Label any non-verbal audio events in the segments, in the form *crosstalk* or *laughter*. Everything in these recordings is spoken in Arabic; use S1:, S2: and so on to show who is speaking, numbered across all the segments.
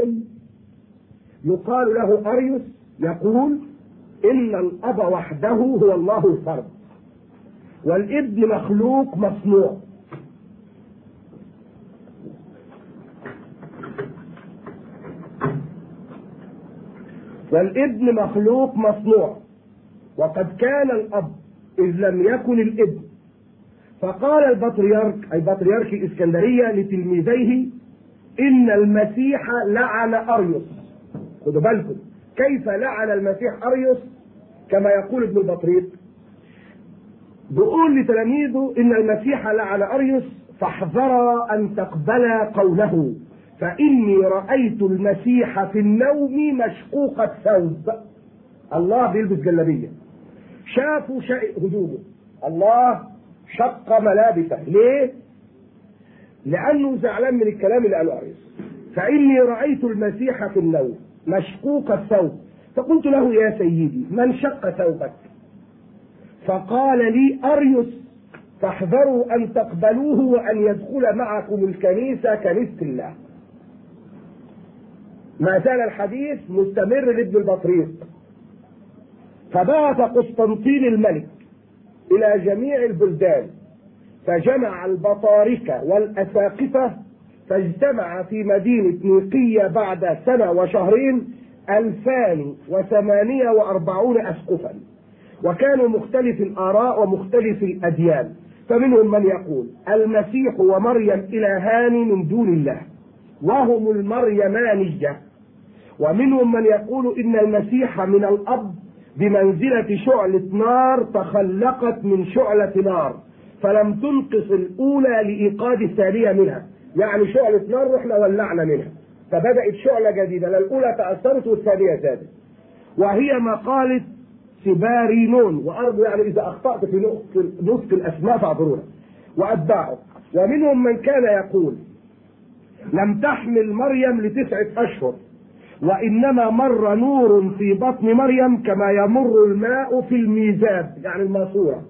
S1: رجل يقال له أريوس يقول إن الأب وحده هو الله الفرد والابن مخلوق مصنوع والابن مخلوق مصنوع وقد كان الأب إذ لم يكن الابن. فقال البطريرك أي بطريرك الإسكندرية لتلميذيه إن المسيح لعن أريوس. خدوا بالكم. كيف لعن المسيح أريوس؟ كما يقول ابن البطريق. بيقول لتلاميذه إن المسيح لعن أريوس فاحذرا أن تقبلا قوله فإني رأيت المسيح في النوم مشقوق الثوب. الله بيلبس جلابية. شافوا شيء هدومه. الله شق ملابسه. ليه؟ لأنه زعلان من الكلام اللي قاله أريوس فإني رأيت المسيح في النوم مشقوق الثوب. فقلت له يا سيدي من شق ثوبك؟ فقال لي أريوس فاحذروا أن تقبلوه وأن يدخل معكم الكنيسة كنيسة الله. ما زال الحديث مستمر لابن البطريق. فبعث قسطنطين الملك إلى جميع البلدان. فجمع البطاركة والأساقفة فاجتمع في مدينة نيقية بعد سنة وشهرين ألفان وثمانية وأربعون أسقفا. وكانوا مختلف الآراء ومختلف الأديان. فمنهم من يقول المسيح ومريم إلهان من دون الله وهم المريمانية ومنهم من يقول إن المسيح من الأب بمنزلة شعلة نار تخلقت من شعلة نار. فلم تنقص الأولى لإيقاد الثانية منها. يعني شعلة نار رحنا ولعنا منها. فبدأت شعلة جديدة لا الأولى تأثرت والثانية زادت. وهي مقالة سبارينون وأرجو يعني إذا أخطأت في نطق الأسماء فاعذرونا وأتباعه. ومنهم من كان يقول لم تحمل مريم لتسعة أشهر وإنما مر نور في بطن مريم كما يمر الماء في الميزاب. يعني الماسورة.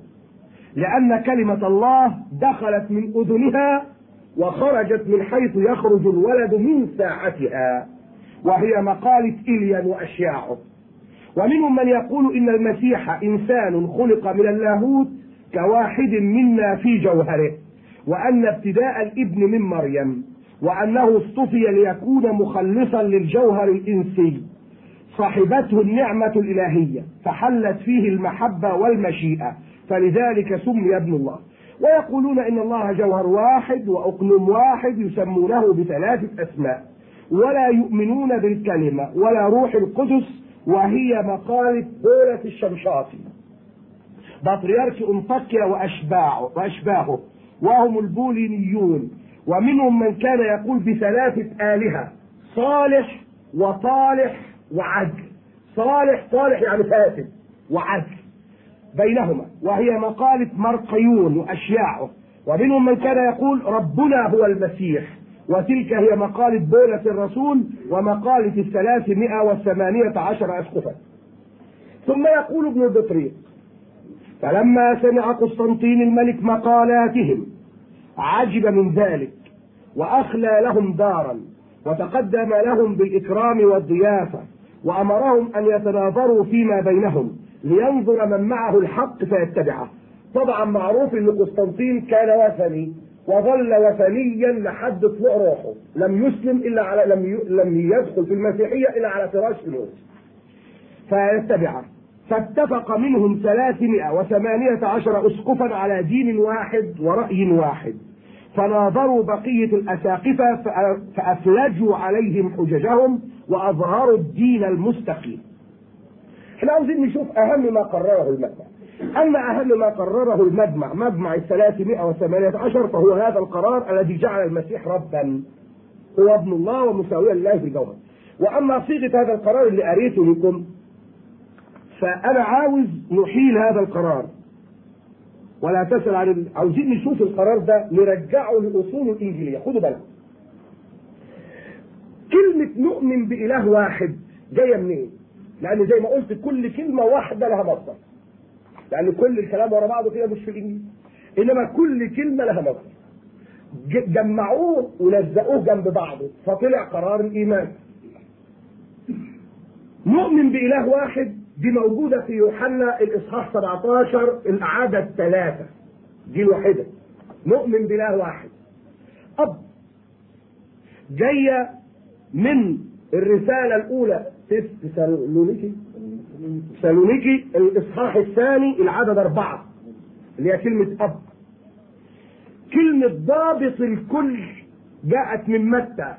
S1: لأن كلمة الله دخلت من أذنها وخرجت من حيث يخرج الولد من ساعتها وهي مقالة إليا وأشياعه. ومنهم من يقول إن المسيح إنسان خلق من اللاهوت كواحد منا في جوهره وأن ابتداء الابن من مريم وأنه اصطفي ليكون مخلصا للجوهر الإنسي. صاحبته النعمة الإلهية فحلت فيه المحبة والمشيئة. فلذلك سمي ابن الله. ويقولون إن الله جوهر واحد وأقنم واحد يسمونه بثلاثة أسماء. ولا يؤمنون بالكلمة ولا روح القدس وهي مقالة دولة الشمشاطي بطريرك أنطاكيا وأشباعه وأشباهه. وهم البولينيون. ومنهم من كان يقول بثلاثة آلهة صالح وطالح وعدل. صالح صالح يعني فاسد. وعدل. بينهما وهي مقالة مرقيون وأشياعه ومنهم من كان يقول ربنا هو المسيح وتلك هي مقالة بولة الرسول ومقالة الثلاثمائة والثمانية عشر أسقفا. ثم يقول ابن البطريق فلما سمع قسطنطين الملك مقالاتهم عجب من ذلك وأخلى لهم دارا وتقدم لهم بالإكرام والضيافة وأمرهم أن يتناظروا فيما بينهم. لينظر من معه الحق فيتبعه. طبعا معروف إن قسطنطين كان وثني وظل وثنيا لحد طلوع روحه. لم يسلم إلا على لم لم يدخل في المسيحية إلا على فراش الموت فيتبعه. فاتفق منهم ثلاثمائة وثمانية عشر أسقفا على دين واحد ورأي واحد. فناظروا بقية الأساقفة فأفلجوا عليهم حججهم وأظهروا الدين المستقيم. إحنا عاوزين نشوف أهم ما قرره المجمع. أما أهم ما قرره المجمع مجمع وثمانية عشر فهو هذا القرار الذي جعل المسيح ربا. هو ابن الله ومساويا لله في الجوهر. وأما صيغة هذا القرار اللي قريته لكم فأنا عاوز نحيل هذا القرار. ولا تسأل عن ال... عاوزين نشوف القرار ده نرجعه لأصول الإنجيلية. خدوا بالكم. كلمة نؤمن بإله واحد جاية منين؟ لأن زي ما قلت كل كلمة واحدة لها مصدر. لأن كل الكلام ورا بعضه كده مش في الإنجيل إنما كل كلمة لها مصدر. جمعوه ولزقوه جنب بعضه فطلع قرار الإيمان. نؤمن بإله واحد دي موجودة في يوحنا الإصحاح 17 الأعادة الثلاثة. دي الوحيدة. نؤمن بإله واحد. أب. جاية من الرسالة الأولى تسالونيكي تسالونيكي الإصحاح الثاني العدد أربعة اللي هي كلمة أب. كلمة ضابط الكل جاءت من متى؟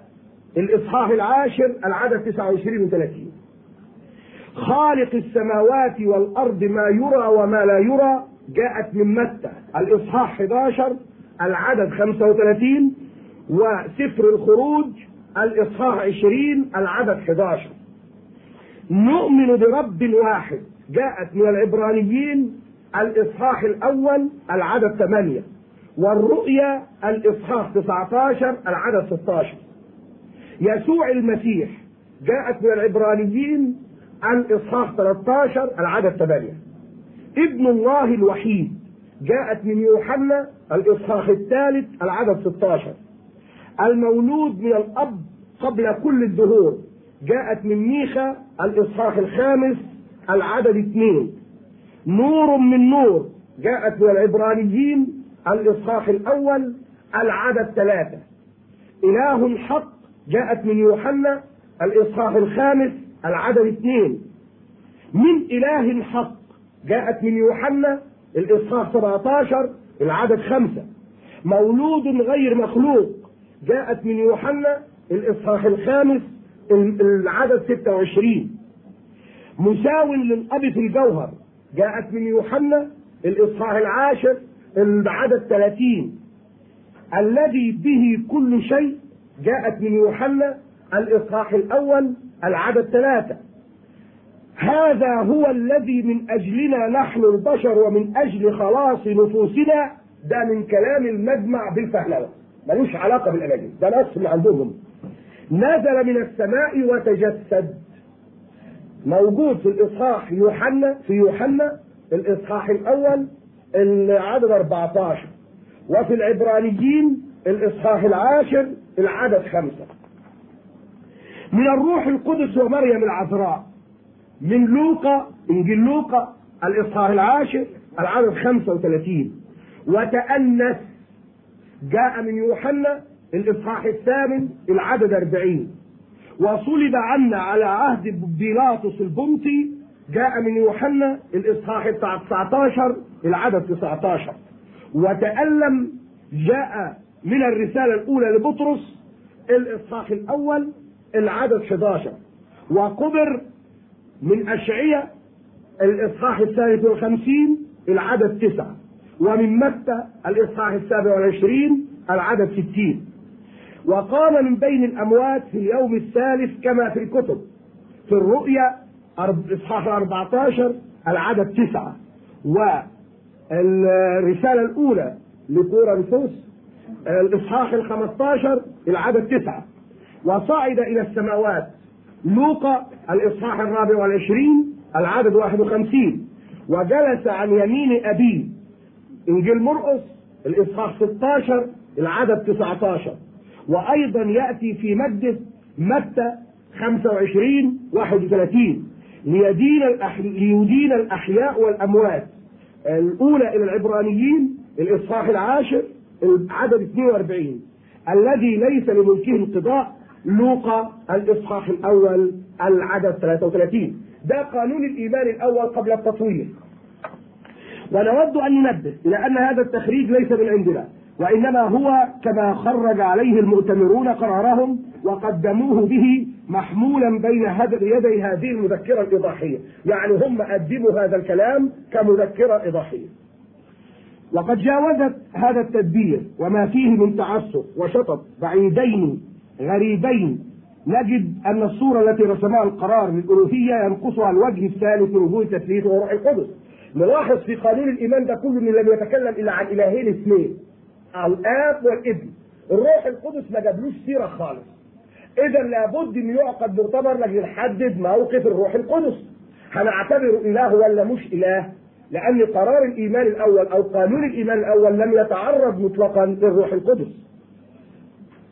S1: الإصحاح العاشر العدد 29 و 30 خالق السماوات والأرض ما يرى وما لا يرى جاءت من متى؟ الإصحاح 11 العدد 35 وسفر الخروج الإصحاح 20 العدد 11 نؤمن برب واحد. جاءت من العبرانيين الإصحاح الأول العدد 8 والرؤيا الإصحاح 19 العدد 16 يسوع المسيح جاءت من العبرانيين الإصحاح 13 العدد 8 ابن الله الوحيد جاءت من يوحنا الإصحاح الثالث العدد 16 المولود من الأب قبل كل الدهور جاءت من ميخا الإصحاح الخامس العدد اثنين. نور من نور جاءت من العبرانيين. الإصحاح الأول العدد ثلاثة. إله حق جاءت من يوحنا. الإصحاح الخامس العدد اثنين. من إله حق جاءت من يوحنا. الإصحاح 17 العدد خمسة. مولود غير مخلوق جاءت من يوحنا. الإصحاح الخامس العدد 26 مساو للأب في الجوهر. جاءت من يوحنا الإصحاح العاشر العدد 30 الذي به كل شيء جاءت من يوحنا الإصحاح الأول العدد ثلاثة. هذا هو الذي من أجلنا نحن البشر ومن أجل خلاص نفوسنا. ده من كلام المجمع بالفهلوة. ملوش علاقة بالأناجيل ده نص من عندهم نزل من السماء وتجسد. موجود في الإصحاح يوحنا في يوحنا الإصحاح الأول العدد 14 وفي العبرانيين الإصحاح العاشر العدد خمسة. من الروح القدس ومريم العذراء. من لوقا إنجيل لوقا الإصحاح العاشر العدد 35 وتأنس جاء من يوحنا الإصحاح الثامن العدد 40 وصلب عنا على عهد بيلاطس البنطي جاء من يوحنا الإصحاح بتاع 19 العدد 19 وتألم جاء من الرسالة الأولى لبطرس الإصحاح الأول العدد 11 وقبر من أشعية الإصحاح الثالث والخمسين العدد تسعة. ومن متى الإصحاح السابع والعشرين العدد ستين. وقام من بين الأموات في اليوم الثالث كما في الكتب. في الرؤيا إصحاح 14 العدد تسعة. والرسالة الأولى لكورنثوس الإصحاح ال 15 العدد تسعة. وصعد إلى السماوات لوقا الإصحاح الرابع والعشرين العدد 51 وجلس عن يمين أبيه إنجيل مرقس الإصحاح 16 العدد 19 وأيضا يأتي في مجلس متى؟ 25 31 ليدين. ليدين الأحياء والأموات. الأولى إلى العبرانيين الإصحاح العاشر العدد 42 الذي ليس لملكه انقضاء لوقا الإصحاح الأول العدد 33 ده قانون الإيمان الأول قبل التطوير ونود أن ننبه إلى أن هذا التخريج ليس من عندنا. وإنما هو كما خرج عليه المؤتمرون قرارهم وقدموه به محمولا بين يدي هذه المذكرة الإيضاحية يعني هم قدموا هذا الكلام كمذكرة إيضاحية وقد جاوزت هذا التدبير وما فيه من تعسف وشطط بعيدين غريبين. نجد أن الصورة التي رسمها القرار للألوهية ينقصها الوجه الثالث من وجوه التثليث وروح القدس. نلاحظ في قانون الإيمان ده كله أنه لم يتكلم إلا عن إلهين اثنين. الآب والابن. الروح القدس ما جابلوش سيرة خالص. إذا لابد أن يعقد مؤتمر لكي نحدد موقف الروح القدس. هنعتبره إله ولا مش إله؟ لأن قرار الإيمان الأول أو قانون الإيمان الأول لم يتعرض مطلقا للروح القدس.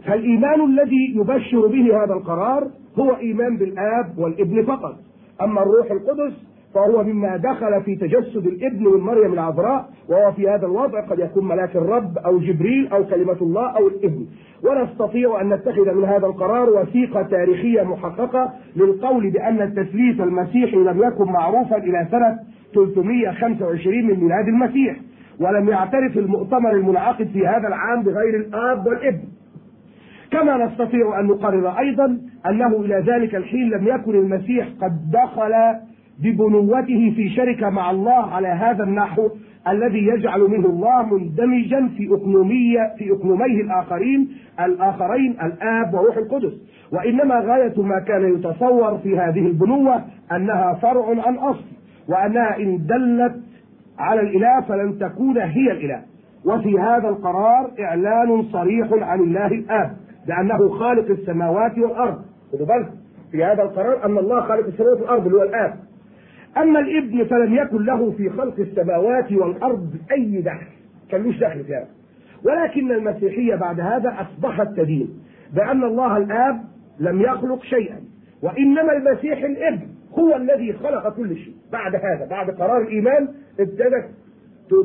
S1: فالإيمان الذي يبشر به هذا القرار هو إيمان بالآب والابن فقط. أما الروح القدس فهو مما دخل في تجسد الابن من مريم العذراء وهو في هذا الوضع قد يكون ملاك الرب أو جبريل أو كلمة الله أو الابن. ونستطيع أن نتخذ من هذا القرار وثيقة تاريخية محققة للقول بأن التثليث المسيحي لم يكن معروفا إلى سنة 325 من ميلاد المسيح. ولم يعترف المؤتمر المنعقد في هذا العام بغير الآب والابن. كما نستطيع أن نقرر أيضا أنه إلى ذلك الحين لم يكن المسيح قد دخل ببنوته في شركة مع الله على هذا النحو الذي يجعل منه الله مندمجا في أقنومية في أقنوميه الآخرين الآخرين الآب وروح القدس. وإنما غاية ما كان يتصور في هذه البنوة أنها فرع عن أصل وأنها إن دلت على الإله فلن تكون هي الإله. وفي هذا القرار إعلان صريح عن الله الآب بأنه خالق السماوات والأرض. خدوا بالكم في هذا القرار أن الله خالق السماوات والأرض اللي هو الآب. أما الإبن فلم يكن له في خلق السماوات والأرض أي دخل كان لوش دخل في هذا ولكن المسيحية بعد هذا أصبحت تدين بأن الله الآب لم يخلق شيئا وإنما المسيح الإبن هو الذي خلق كل شيء. بعد هذا بعد قرار الإيمان ابتدت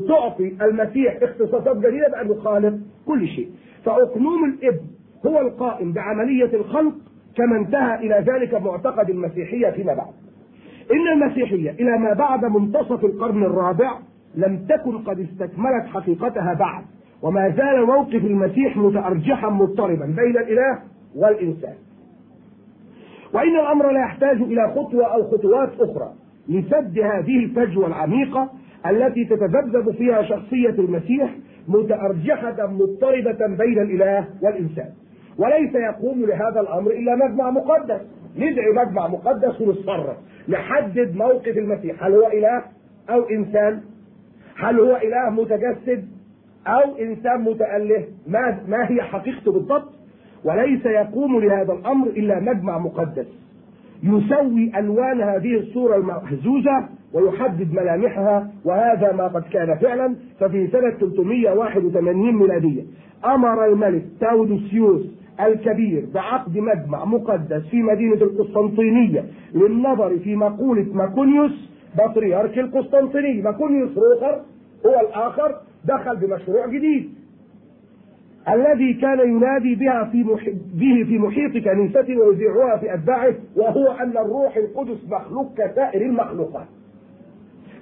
S1: تعطي المسيح اختصاصات جديدة بأنه خالق كل شيء. فأقنوم الإبن هو القائم بعملية الخلق كما انتهى إلى ذلك معتقد المسيحية فيما بعد. إن المسيحية إلى ما بعد منتصف القرن الرابع لم تكن قد استكملت حقيقتها بعد وما زال موقف المسيح متأرجحا مضطربا بين الإله والإنسان. وإن الأمر لا يحتاج إلى خطوة أو خطوات أخرى لسد هذه الفجوة العميقة التي تتذبذب فيها شخصية المسيح متأرجحة مضطربة بين الإله والإنسان. وليس يقوم لهذا الأمر إلا مجمع مقدس. ندعي مجمع مقدس ونتصرف نحدد موقف المسيح. هل هو إله أو إنسان؟ هل هو إله متجسد أو إنسان متأله؟ ما, ما هي حقيقته بالضبط؟ وليس يقوم لهذا الأمر إلا مجمع مقدس. يسوي ألوان هذه الصورة المهزوزة ويحدد ملامحها وهذا ما قد كان فعلا ففي سنة 381 ميلادية. أمر الملك تاودوسيوس الكبير بعقد مجمع مقدس في مدينة القسطنطينية للنظر في مقولة ماكونيوس بطريرك القسطنطينية ماكونيوس روخر هو الآخر دخل بمشروع جديد الذي كان ينادي بها في محيط به في محيط كنيسته ويذيعها في أتباعه وهو أن الروح القدس مخلوق كسائر المخلوقات.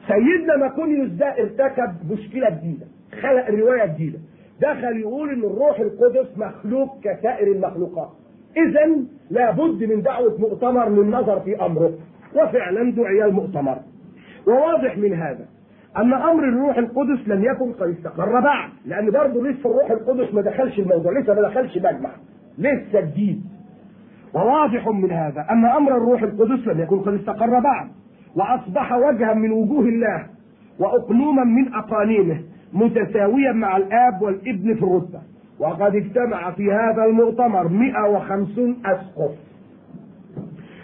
S1: سيدنا ماكونيوس ده ارتكب مشكلة جديدة، خلق رواية جديدة، دخل يقول إن الروح القدس مخلوق كسائر المخلوقات. اذا لابد من دعوة مؤتمر للنظر في أمره وفعلا دعي المؤتمر. وواضح من هذا أن أمر الروح القدس لم يكن قد استقر بعد لأن برضه لسه الروح القدس ما دخلش الموضوع لسه ما دخلش مجمع لسه جديد. وواضح من هذا أن أمر الروح القدس لم يكن قد استقر بعد وأصبح وجها من وجوه الله واقنوما من اقانيمه متساويا مع الآب والابن في الرتبة. وقد اجتمع في هذا المؤتمر 150 أسقف.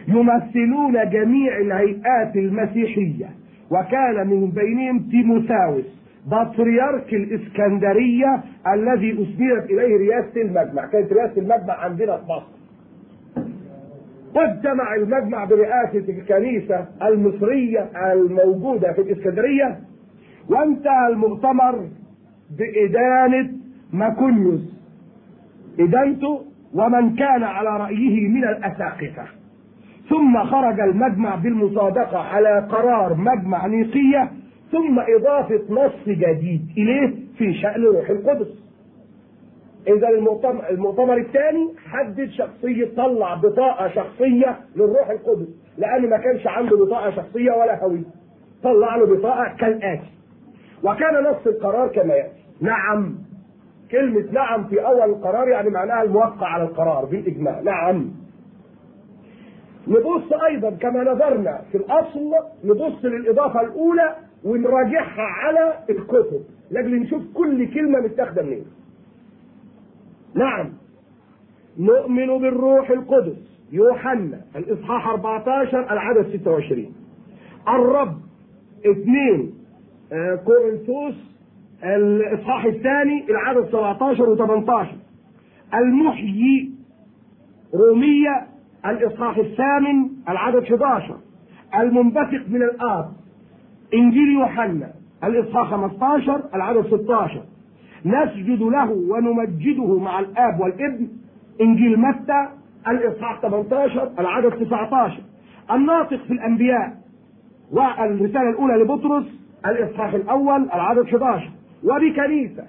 S1: يمثلون جميع الهيئات المسيحية. وكان من بينهم تيموساوس بطريرك الإسكندرية الذي اسندت إليه رئاسة المجمع. كانت رئاسة المجمع عندنا في مصر. واجتمع المجمع برئاسة الكنيسة المصرية الموجودة في الإسكندرية. وانتهى المؤتمر بإدانة ماكونيوس. إدانته ومن كان على رأيه من الأساقفة ثم خرج المجمع بالمصادقة على قرار مجمع نيقية ثم إضافة نص جديد إليه في شأن روح القدس. إذا المؤتمر, المؤتمر الثاني حدد شخصية طلع بطاقة شخصية للروح القدس لأن ما كانش عنده بطاقة شخصية ولا هوية. طلع له بطاقة كالآتي. وكان نص القرار كما يأتي. نعم. كلمة نعم في أول القرار يعني معناها الموقع على القرار بالإجماع. نعم. نبص أيضا كما نظرنا في الأصل نبص للإضافة الأولى ونراجعها على الكتب. لأجل نشوف كل كلمة متاخدة منين. نعم. نؤمن بالروح القدس. يوحنا الإصحاح 14 العدد 26 الرب اثنين. كورنثوس الاصحاح الثاني العدد 17 و18 المحيي رومية الإصحاح الثامن العدد 11 المنبثق من الآب إنجيل يوحنا الإصحاح 15 العدد 16 نسجد له ونمجده مع الآب والابن إنجيل متى الإصحاح 18 العدد 19 الناطق في الأنبياء والرسالة الأولى لبطرس الإصحاح الأول العدد 11 وبكنيسة.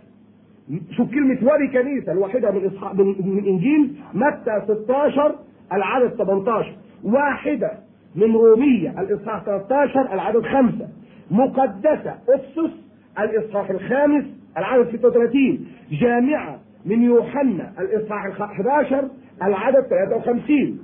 S1: شوف كلمة وبكنيسة الواحدة من إصحاح من إنجيل متى 16 العدد 18 واحدة من رومية الإصحاح 13 العدد 5 مقدسة أسس الإصحاح الخامس العدد 36 جامعة من يوحنا الإصحاح 11 العدد 53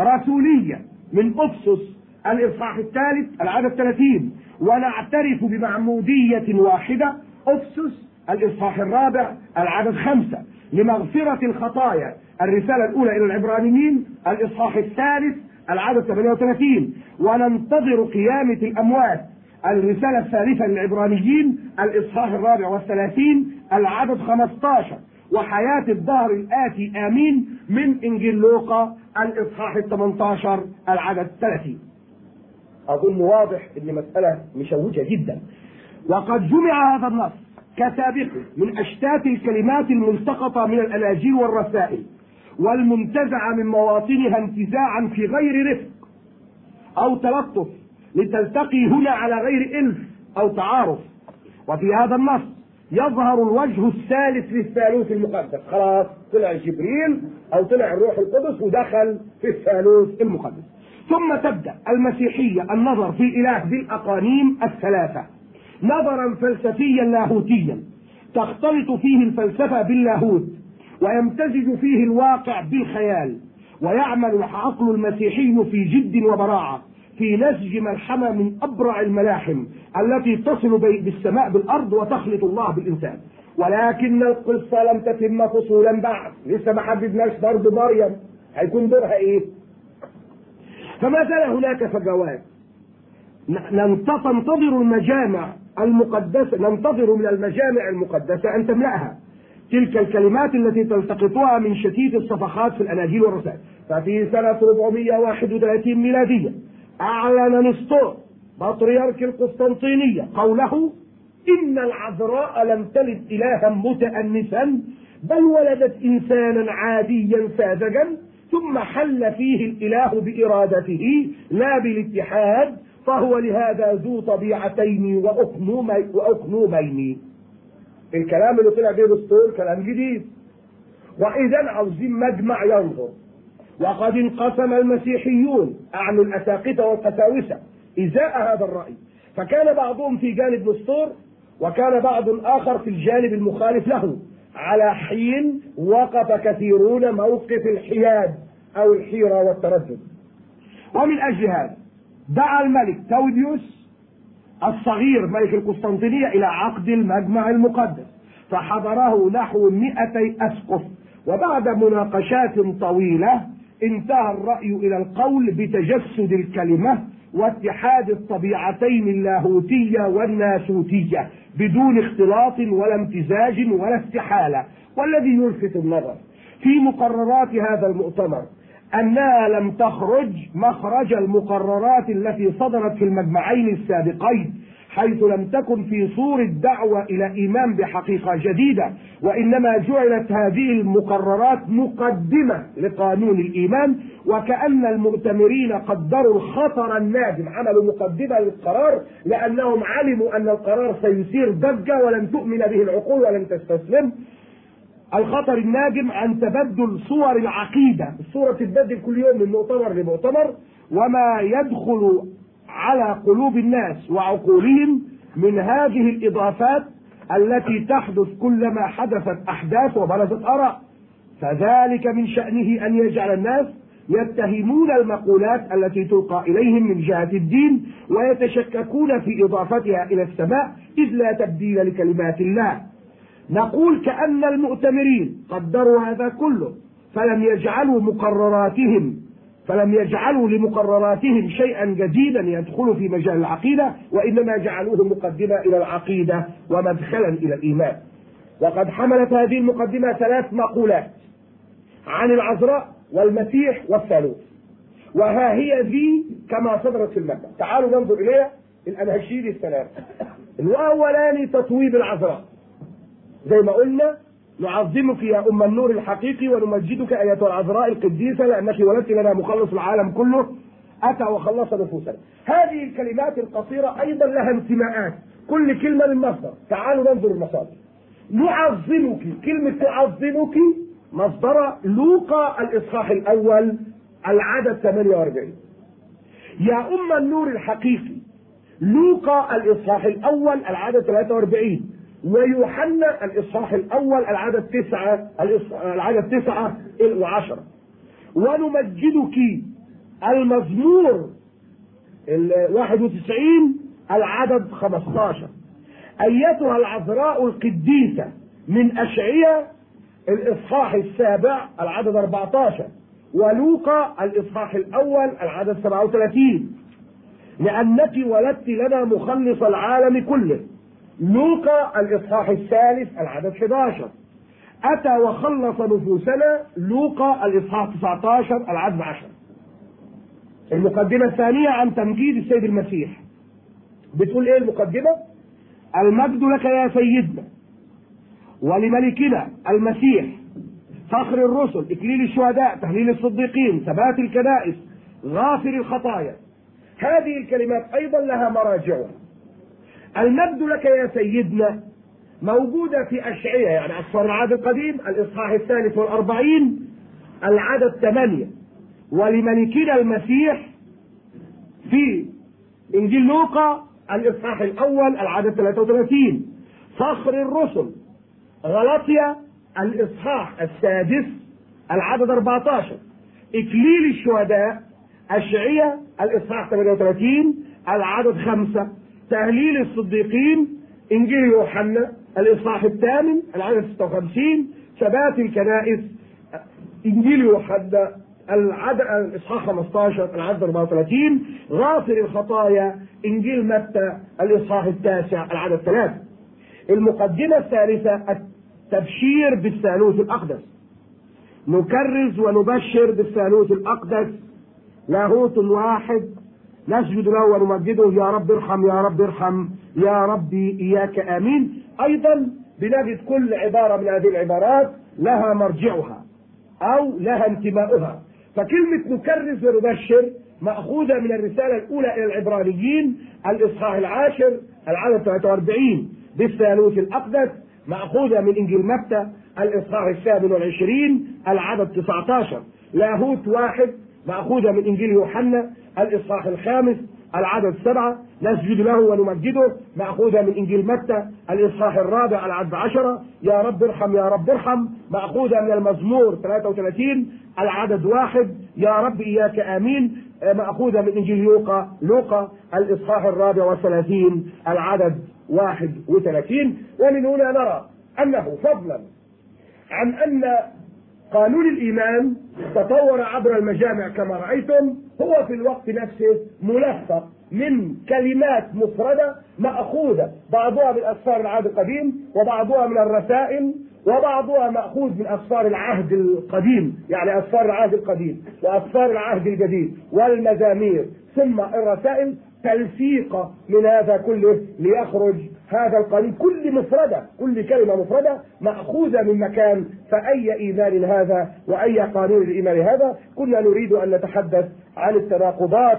S1: رسولية من أفسس الإصحاح الثالث العدد 30 ونعترف بمعمودية واحدة. أفسس الإصحاح الرابع العدد خمسة. لمغفرة الخطايا. الرسالة الأولى إلى العبرانيين الإصحاح الثالث العدد 38 وننتظر قيامة الأموات. الرسالة الثالثة للعبرانيين الإصحاح الرابع والثلاثين العدد 15 وحياة الدهر الآتي آمين من إنجيل لوقا الإصحاح ال 18 العدد 30 أظن واضح أن مسألة مشوجة جدا. وقد جمع هذا النص كسابقه من أشتات الكلمات الملتقطة من الأناجيل والرسائل والمنتزعة من مواطنها انتزاعا في غير رفق أو تلطف لتلتقي هنا على غير إلف أو تعارف. وفي هذا النص يظهر الوجه الثالث للثالوث المقدس. خلاص طلع جبريل أو طلع الروح القدس ودخل في الثالوث المقدس. ثم تبدأ المسيحية النظر في الإله بالأقانيم الثلاثة. نظرا فلسفيا لاهوتيا. تختلط فيه الفلسفة باللاهوت ويمتزج فيه الواقع بالخيال. ويعمل العقل المسيحي في جد وبراعة في نسج ملحمة من أبرع الملاحم التي تصل بالسماء بالأرض وتخلط الله بالإنسان. ولكن القصة لم تتم فصولا بعد لسه ما حددناش برضه مريم. هيكون دورها إيه؟ فما زال هناك فجوات. ننتظر المجامع المقدسة ننتظر من المجامع المقدسة أن تملأها. تلك الكلمات التي تلتقطها من شتيت الصفحات في الأناجيل والرسائل. ففي سنة 431 ميلادية أعلن نسطور بطريرك القسطنطينية قوله إن العذراء لم تلد إلها متأنسا بل ولدت إنسانا عاديا ساذجا ثم حل فيه الإله بإرادته لا بالاتحاد فهو لهذا ذو طبيعتين وأقنومين. الكلام اللي طلع بيه دستور كلام جديد. وإذا عاوزين مجمع ينظر. وقد انقسم المسيحيون أعني الأساقفة والقساوسة إزاء هذا الرأي. فكان بعضهم في جانب نسطور وكان بعض آخر في الجانب المخالف له. على حين وقف كثيرون موقف الحياد أو الحيرة والتردد. ومن أجل هذا دعا الملك توديوس الصغير ملك القسطنطينية إلى عقد المجمع المقدس فحضره نحو مئتي أسقف وبعد مناقشات طويلة انتهى الرأي إلى القول بتجسد الكلمة واتحاد الطبيعتين اللاهوتية والناسوتية بدون اختلاط ولا امتزاج ولا استحالة. والذي يلفت النظر في مقررات هذا المؤتمر أنها لم تخرج مخرج المقررات التي صدرت في المجمعين السابقين حيث لم تكن في صور الدعوة إلى إيمان بحقيقة جديدة وإنما جعلت هذه المقررات مقدمة لقانون الإيمان وكأن المؤتمرين قدروا الخطر الناجم عملوا مقدمة للقرار لأنهم علموا أن القرار سيثير ضجة ولن تؤمن به العقول ولن تستسلم. الخطر الناجم عن تبدل صور العقيدة الصورة تتبدل كل يوم من مؤتمر لمؤتمر وما يدخل على قلوب الناس وعقولهم من هذه الإضافات التي تحدث كلما حدثت أحداث وبرزت آراء. فذلك من شأنه أن يجعل الناس يتهمون المقولات التي تلقى إليهم من جهة الدين ويتشككون في إضافتها إلى السماء إذ لا تبديل لكلمات الله. نقول كأن المؤتمرين قدروا هذا كله فلم يجعلوا مقرراتهم فلم يجعلوا لمقرراتهم شيئا جديدا يدخل في مجال العقيدة وإنما جعلوه مقدمة إلى العقيدة ومدخلا إلى الإيمان. وقد حملت هذه المقدمة ثلاث مقولات عن العذراء والمسيح والثالوث. وها هي ذي كما صدرت في المادة تعالوا ننظر إليها. الأناشيد الثلاثة. الأولاني تطويب العذراء. زي ما قلنا نعظمك يا أم النور الحقيقي ونمجدك أيتها العذراء القديسة لأنك ولدت لنا مخلص العالم كله. أتى وخلص نفوسنا. هذه الكلمات القصيرة أيضا لها انتماءات. كل كلمة من مصدر. تعالوا ننظر المصادر. نعظمك. كلمة تعظمك مصدر لوقا الإصحاح الأول العدد 48 يا أم النور الحقيقي لوقا الإصحاح الأول العدد 43 ويوحنا الإصحاح الأول العدد تسعة العدد تسعة وعشرة. ونمجدك المزمور ال 91 العدد 15 أيتها العذراء القديسة من أشعية الإصحاح السابع العدد 14 ولوقا الإصحاح الأول العدد 37 لأنك ولدت لنا مخلص العالم كله. لوقا الإصحاح الثالث العدد 11 أتى وخلص نفوسنا لوقا الإصحاح 19 العدد 10 المقدمة الثانية عن تمجيد السيد المسيح. بتقول إيه المقدمة؟ المجد لك يا سيدنا ولملكنا المسيح فخر الرسل إكليل الشهداء تهليل الصديقين ثبات الكنائس غافر الخطايا. هذه الكلمات أيضا لها مراجعها. المجد لك يا سيدنا موجودة في أشعية يعني أسفار العهد القديم الإصحاح الثالث والأربعين العدد ثمانية ولملكنا المسيح في إنجيل لوقا الإصحاح الأول العدد 33 فخر الرسل غلطيا الإصحاح السادس العدد 14 إكليل الشهداء أشعية الإصحاح 38 العدد خمسة تهليل الصديقين إنجيل يوحنا الإصحاح الثامن العدد 56 ثبات الكنائس إنجيل يوحنا العدد الإصحاح 15 العدد 34 غافر الخطايا إنجيل متى الإصحاح التاسع العدد 3 المقدمة الثالثة التبشير بالثالوث الأقدس. نكرز ونبشر بالثالوث الأقدس لاهوت واحد نسجد له ونمجده يا رب ارحم يا رب ارحم يا ربي إياك آمين. أيضا بنجد كل عبارة من هذه العبارات لها مرجعها أو لها انتماؤها. فكلمة نكرس ونبشر مأخوذة من الرسالة الأولى إلى العبرانيين الإصحاح العاشر العدد 43 بالثالوث الأقدس مأخوذة من إنجيل متى الإصحاح الثامن والعشرين العدد 19 لاهوت واحد مأخوذة من إنجيل يوحنا الإصحاح الخامس العدد سبعة نسجد له ونمجده مأخوذة من إنجيل متى الإصحاح الرابع العدد عشرة يا رب ارحم يا رب ارحم مأخوذة من المزمور 33 العدد واحد يا رب إياك آمين مأخوذة من إنجيل لوقا لوقا الإصحاح الرابع والثلاثين العدد واحد وثلاثين ومن هنا نرى أنه فضلا عن أن قانون الإيمان تطور عبر المجامع كما رأيتم هو في الوقت نفسه ملفق من كلمات مفردة مأخوذة بعضها من أسفار العهد القديم وبعضها من الرسائل وبعضها مأخوذ من أسفار العهد القديم يعني أسفار العهد القديم وأسفار العهد الجديد والمزامير ثم الرسائل تلفيقة من هذا كله ليخرج هذا القانون كل مفردة كل كلمة مفردة مأخوذة من مكان فأي إيمان هذا وأي قانون الإيمان هذا كنا نريد أن نتحدث عن التناقضات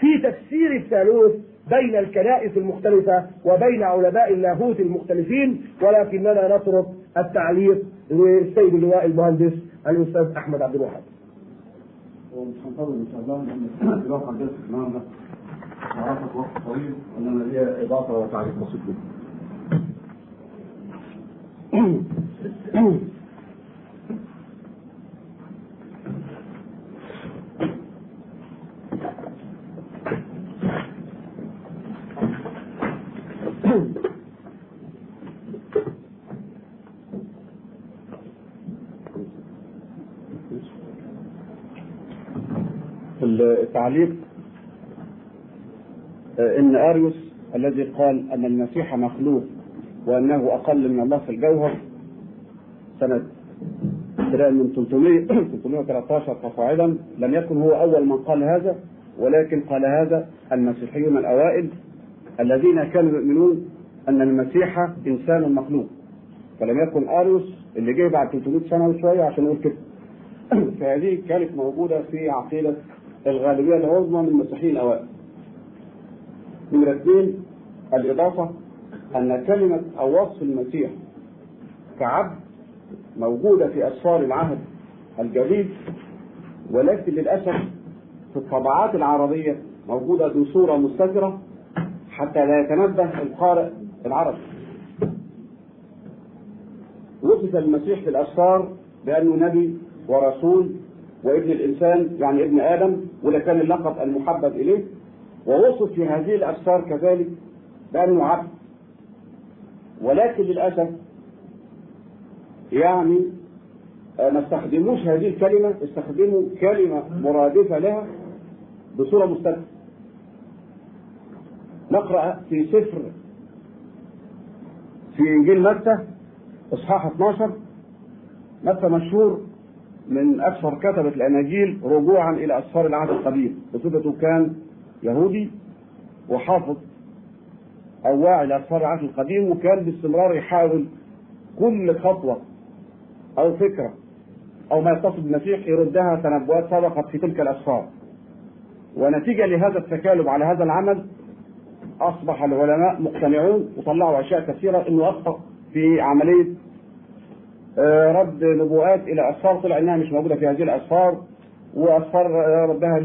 S1: في تفسير الثالوث بين الكنائس المختلفة وبين علماء اللاهوت المختلفين ولكننا نترك التعليق للسيد اللواء المهندس الأستاذ أحمد عبد الوهاب.
S2: ومش هنطول ان شاء الله النهارده طويل انما هي إضافة وتعليق بسيط جدا. التعليق إن آريوس الذي قال أن المسيح مخلوق وأنه أقل من الله في الجوهر سنة ابتداء من 300 313 فصاعدا لم يكن هو أول من قال هذا ولكن قال هذا المسيحيون الأوائل الذين كانوا يؤمنون أن المسيح إنسان مخلوق. فلم يكن آريوس اللي جه بعد 300 سنة وشوية عشان يقول كده. *clears throat* فهذه كانت موجودة في عقيدة الغالبية العظمى من المسيحيين الأوائل. نمرة اثنين الإضافة أن كلمة أو وصف المسيح كعبد موجودة في أسفار العهد الجديد ولكن للأسف في الطبعات العربية موجودة بصورة مستترة حتى لا يتنبه القارئ العربي. وصف المسيح في الأسفار بأنه نبي ورسول وابن الإنسان يعني ابن آدم وده كان اللقب المحبب إليه. ووصف في هذه الأسفار كذلك بأنه عبد ولكن للأسف يعني ما استخدموش هذه الكلمة استخدموا كلمة مرادفة لها بصورة مستقبل نقرأ في سفر في إنجيل متى إصحاح 12 متى مشهور من أكثر كتبة الأناجيل رجوعا إلى أسفار العهد القديم. بصفته كان يهودي وحافظ أو واعي لأسفار العهد القديم وكان باستمرار يحاول كل خطوة أو فكرة أو ما يتصل بالمسيح يردها تنبؤات سبقت في تلك الأسفار. ونتيجة لهذا التكالب على هذا العمل أصبح العلماء مقتنعون وطلعوا أشياء كثيرة إنه أخطأ في عملية رد نبوءات إلى أسفار طلع إنها مش موجودة في هذه الأسفار وأسفار ردها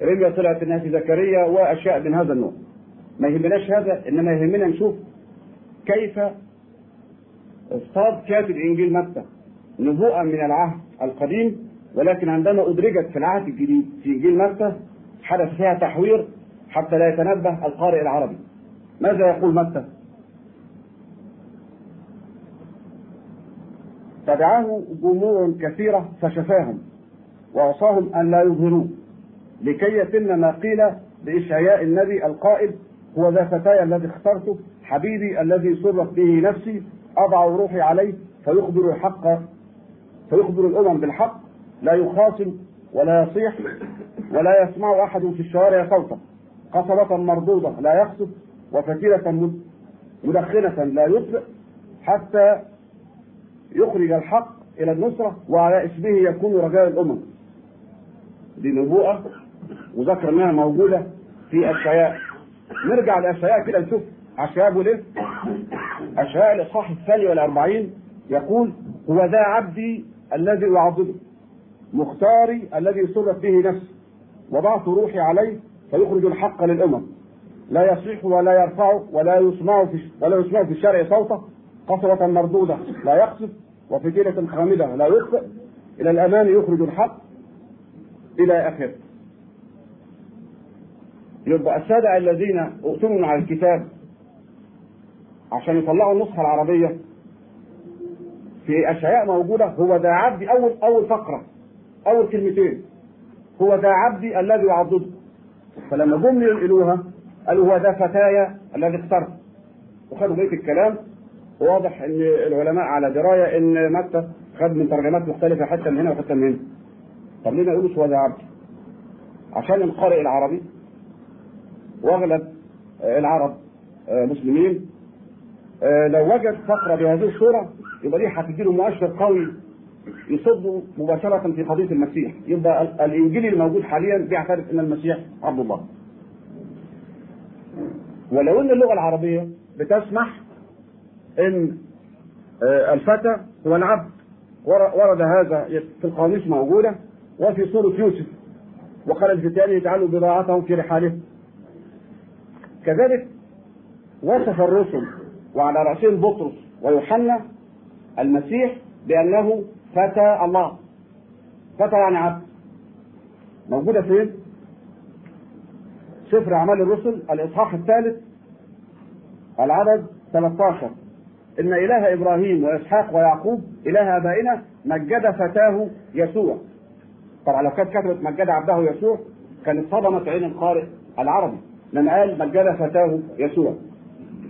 S2: لرمية طلعت إنها في زكريا وأشياء من هذا النوع. ما يهمناش هذا إنما يهمنا نشوف كيف اصطاد كاتب إنجيل متى نبوءة من العهد القديم ولكن عندما أدرجت في العهد الجديد في إنجيل متى حدث فيها تحوير حتى لا يتنبه القارئ العربي. ماذا يقول متى تبعه جموع كثيرة فشفاهم وأوصاهم أن لا يظهروه لكي يتم ما قيل بإشعياء النبي القائل هو ذا فتاي الذي اخترته حبيبي الذي سرت به نفسي أضع روحي عليه فيخبر الحق فيخبر الأمم بالحق لا يخاصم ولا يصيح ولا يسمع أحد في الشوارع صوته قصبة مردودة لا يقصف وفتيلة مدخنة لا يطفئ حتى يخرج الحق إلى النصرة وعلى اسمه يكون رجاء الأمم. دي نبوءة وذكر انها موجودة في أشعياء نرجع لأشعياء كده نشوف أشعياء بيقول إيه؟ أشعياء الإصحاح الثاني والأربعين يقول هو ذا عبدي الذي أعضده مختاري الذي سرت به نفسي وضعت روحي عليه فيخرج الحق للأمم. لا يصيح ولا يرفع ولا يسمع في ولا يسمع في الشارع صوته قصرة مردودة لا يقصف وفتيلة خامدة لا يطفئ إلى الأمام يخرج الحق إلى آخره. يبقى السادة الذين اؤتمنوا على الكتاب عشان يطلعوا النسخة العربية في أشياء موجودة. هو ذا عبدي أول أول فقرة أول كلمتين. هو ذا عبدي الذي يعضده. فلما جم ينقلوها قالوا هو ذا فتايا الذي اخترت وخدوا بقية الكلام. واضح إن العلماء على دراية إن متى خد من ترجمات مختلفة حتى من هنا وحتى من هنا. طب ليه ما يقولوش هو ذا عبد؟ عشان القارئ العربي. واغلب العرب مسلمين. لو وجد فقره بهذه الصورة يبقى دي هتديله مؤشر قوي يصد مباشرة في قضية المسيح. يبقى الإنجيل الموجود حاليا بيعترف إن المسيح عبد الله. ولو إن اللغة العربية بتسمح إن الفتى هو العبد. ورد هذا في القاموس موجودة وفي سورة يوسف. وقال الفتيان يجعلوا بضاعتهم في رحالهم كذلك وصف الرسل وعلى رأسهم بطرس ويوحنا المسيح بأنه فتى الله. فتى يعني عبد. موجودة فين؟ سفر أعمال الرسل الإصحاح الثالث العدد 13 إن إله إبراهيم وإسحاق ويعقوب إله آبائنا مجد فتاه يسوع. طبعا لو كانت كتبت مجد عبده يسوع كانت صدمت عين القارئ العربي. لما قال مجد فتاه يسوع.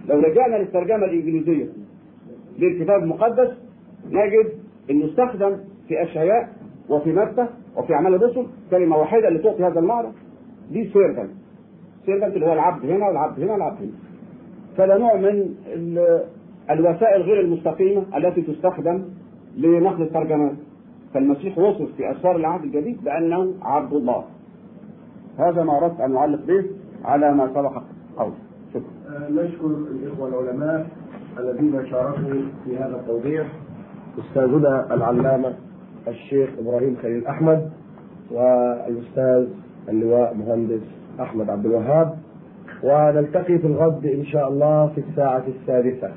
S2: لو رجعنا للترجمة الإنجليزية للكتاب المقدس نجد إنه استخدم في اشعياء وفي متى وفي أعمال الرسل كلمة واحدة اللي تعطي هذا المعنى. the servant servant اللي هو العبد هنا والعبد هنا والعبد هنا. فده نوع من ال- الوسائل غير المستقيمة التي تستخدم لنقل الترجمات فالمسيح وصف في اسفار العهد الجديد بأنه عبد الله. هذا ما أردت أن أعلق به. على ما سبق قوله شكرا.
S1: نشكر الإخوة العلماء الذين شاركوا في هذا التوضيح. أستاذنا العلامة الشيخ إبراهيم خليل أحمد والأستاذ اللواء مهندس أحمد عبد الوهاب. ونلتقي في الغد إن شاء الله في الساعة السادسة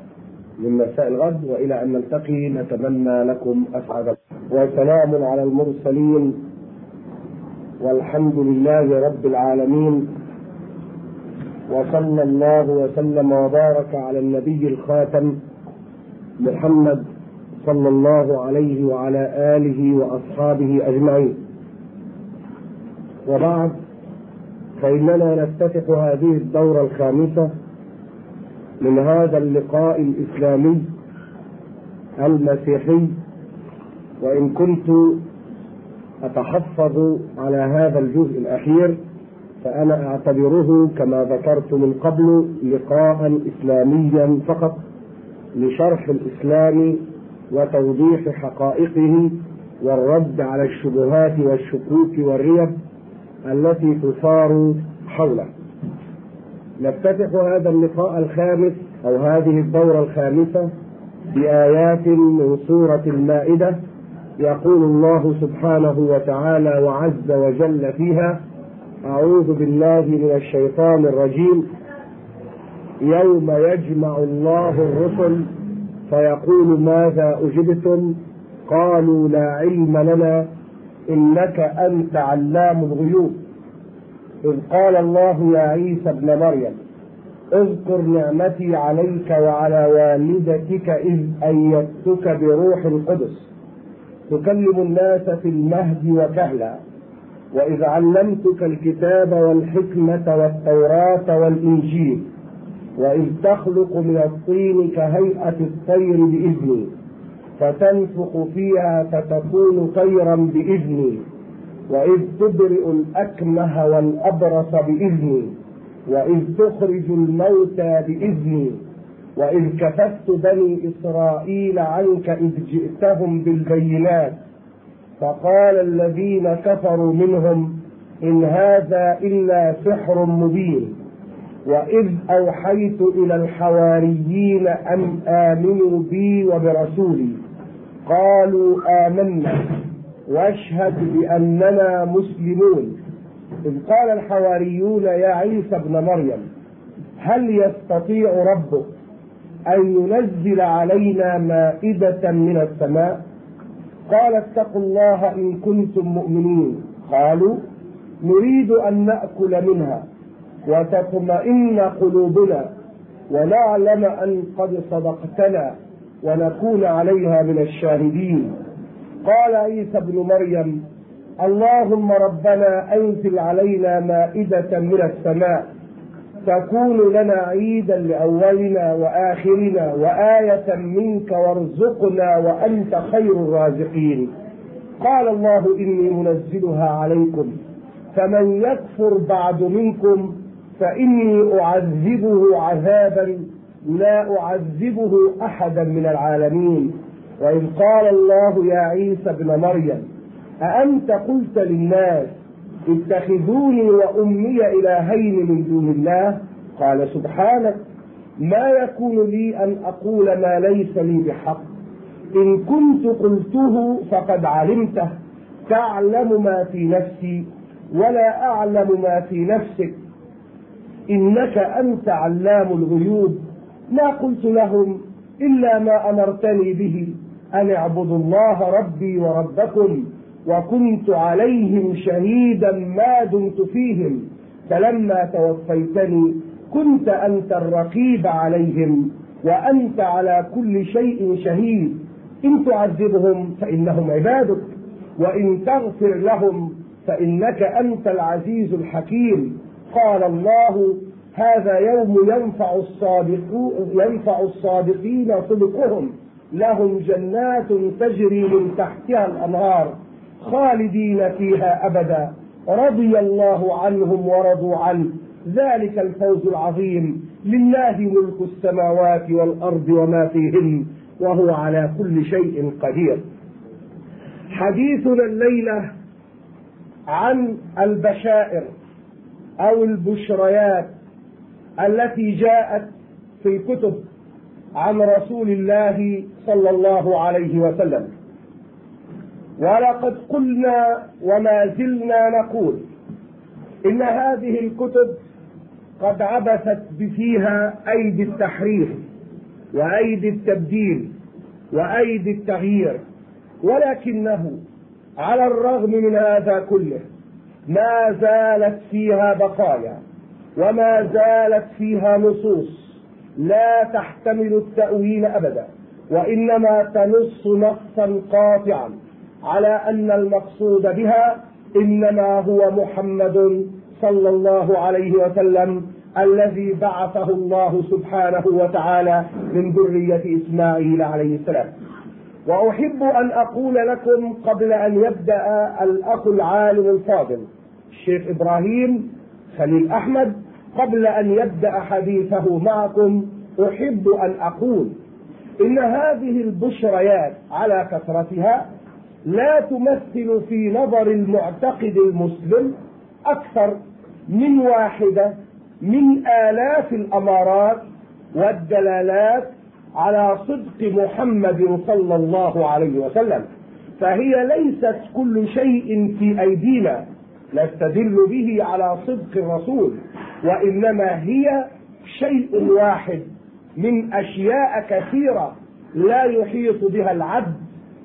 S1: من مساء الغد. وإلى أن نلتقي نتمنى لكم أسعد وسلام على المرسلين. والحمد لله رب العالمين. وصلى الله وسلم وبارك على النبي الخاتم محمد صلى الله عليه وعلى آله وأصحابه أجمعين. وبعد فإننا نفتتح هذه الدورة الخامسة من هذا اللقاء الإسلامي المسيحي وإن كنت أتحفظ على هذا الجزء الأخير فأنا أعتبره كما ذكرت من قبل لقاء إسلاميا فقط لشرح الإسلام وتوضيح حقائقه والرد على الشبهات والشكوك والريب التي تثار حوله. نفتتح هذا اللقاء الخامس أو هذه الدورة الخامسة بآيات من سورة المائدة يقول الله سبحانه وتعالى وعز وجل فيها أعوذ بالله من الشيطان الرجيم. يوم يجمع الله الرسل فيقول ماذا أجبتم؟ قالوا لا علم لنا إنك أنت علام الغيوب. إذ قال الله يا عيسى ابن مريم اذكر نعمتي عليك وعلى والدتك إذ أيدتك بروح القدس. تكلم الناس في المهد وكهلا. وإذ علمتك الكتاب والحكمة والتوراة والإنجيل وإذ تخلق من الطين كهيئة الطير بإذني فتنفخ فيها فتكون طيرا بإذني وإذ تبرئ الأكمه والأبرص بإذني وإذ تخرج الموتى بإذني وإذ كففت بني إسرائيل عنك إذ جئتهم بالبينات. فقال الذين كفروا منهم إن هذا إلا سحر مبين وإذ أوحيت إلى الحواريين أن آمنوا بي وبرسولي قالوا آمنا واشهد بأننا مسلمون. إذ قال الحواريون يا عيسى ابن مريم هل يستطيع ربك أن ينزل علينا مائدة من السماء؟ قال اتقوا الله إن كنتم مؤمنين. قالوا نريد أن نأكل منها وتطمئن قلوبنا ونعلم أن قد صدقتنا ونكون عليها من الشاهدين. قال عيسى ابن مريم اللهم ربنا أنزل علينا مائدة من السماء تكون لنا عيدا لأولنا وآخرنا وآية منك وارزقنا وأنت خير الرازقين. قال الله إني منزلها عليكم. فمن يكفر بعد منكم فإني أعذبه عذابا لا أعذبه أحدا من العالمين. وإذ قال الله يا عيسى ابن مريم أأنت قلت للناس اتخذوني وأمي إلهين من دون الله؟ قال سبحانك ما يكون لي أن أقول ما ليس لي بحق. إن كنت قلته فقد علمته. تعلم ما في نفسي ولا أعلم ما في نفسك. إنك أنت علام الغيوب. ما قلت لهم إلا ما أمرتني به أن اعبدوا الله ربي وربكم. وكنت عليهم شهيدا ما دمت فيهم فلما توفيتني كنت أنت الرقيب عليهم وأنت على كل شيء شهيد. إن تعذبهم فإنهم عبادك وإن تغفر لهم فإنك أنت العزيز الحكيم. قال الله هذا يوم ينفع ينفع الصادقين صدقهم لهم جنات تجري من تحتها الأنهار. خالدين فيها أبدا. رضي الله عنهم ورضوا عنه. ذلك الفوز العظيم. لله ملك السماوات والأرض وما فيهن وهو على كل شيء قدير. حديثنا الليلة عن البشائر أو البشريات التي جاءت في الكتب عن رسول الله صلى الله عليه وسلم. ولقد قلنا وما زلنا نقول إن هذه الكتب قد عبثت فيها أيدي التحريف وأيدي التبديل وأيدي التغيير ولكنه على الرغم من هذا كله ما زالت فيها بقايا وما زالت فيها نصوص لا تحتمل التأويل أبدا وإنما تنص نصا قاطعا على أن المقصود بها إنما هو محمد صلى الله عليه وسلم الذي بعثه الله سبحانه وتعالى من ذرية إسماعيل عليه السلام. وأحب أن أقول لكم قبل أن يبدأ الأخ العالم الفاضل الشيخ إبراهيم خليل أحمد قبل أن يبدأ حديثه معكم أحب أن أقول إن هذه البشريات على كثرتها لا تمثل في نظر المعتقد المسلم أكثر من واحدة من آلاف الأمارات والدلالات على صدق محمد صلى الله عليه وسلم. فهي ليست كل شيء في أيدينا نستدل به على صدق الرسول وإنما هي شيء واحد من أشياء كثيرة لا يحيط بها العد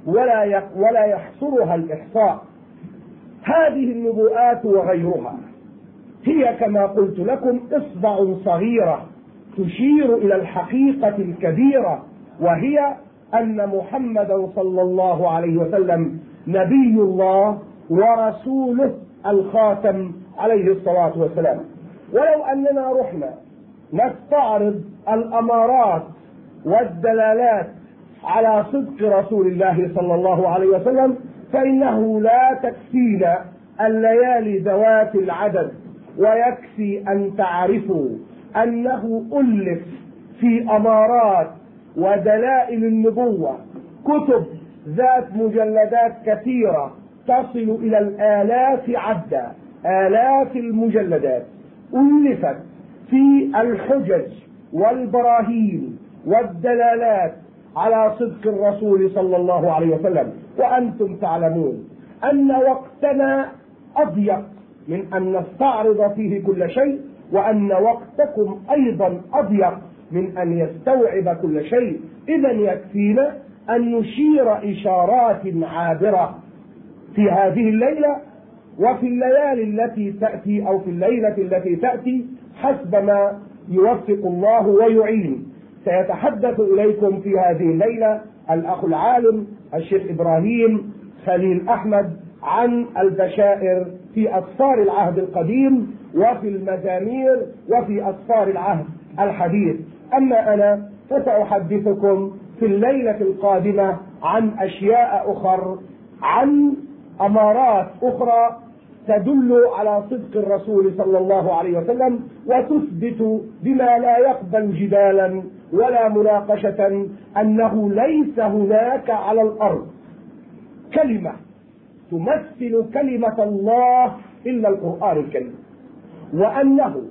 S1: ولا ولا يحصرها الإحصاء. هذه النبوءات وغيرها. هي كما قلت لكم إصبع صغيرة تشير إلى الحقيقة الكبيرة وهي أن محمدا صلى الله عليه وسلم نبي الله ورسوله الخاتم عليه الصلاة والسلام. ولو أننا رحنا نستعرض الأمارات والدلالات على صدق رسول الله صلى الله عليه وسلم فإنه لا تكفينا الليالي ذوات العدد ويكفي أن تعرفوا أنه ألف في أمارات ودلائل النبوة كتب ذات مجلدات كثيرة تصل إلى الآلاف عدا آلاف المجلدات ألفت في الحجج والبراهين والدلالات على صدق الرسول صلى الله عليه وسلم. وأنتم تعلمون أن وقتنا أضيق من أن نستعرض فيه كل شيء وأن وقتكم أيضا أضيق من أن يستوعب كل شيء. إذا يكفينا أن نشير إشارات عابرة في هذه الليلة وفي الليالي التي تأتي أو في الليلة التي تأتي حسب ما يوفق الله ويعين. سيتحدث إليكم في هذه الليلة الأخ العالم الشيخ إبراهيم خليل أحمد عن البشائر في أسفار العهد القديم وفي المزامير وفي أسفار العهد الحديث. أما أنا فسأحدثكم في الليلة القادمة عن أشياء أخر عن أمارات أخرى تدل على صدق الرسول صلى الله عليه وسلم وتثبت بما لا يقبل جدالا ولا مناقشة أنه ليس هناك على الأرض كلمة تمثل كلمة الله إلا القرآن الكريم. وأنه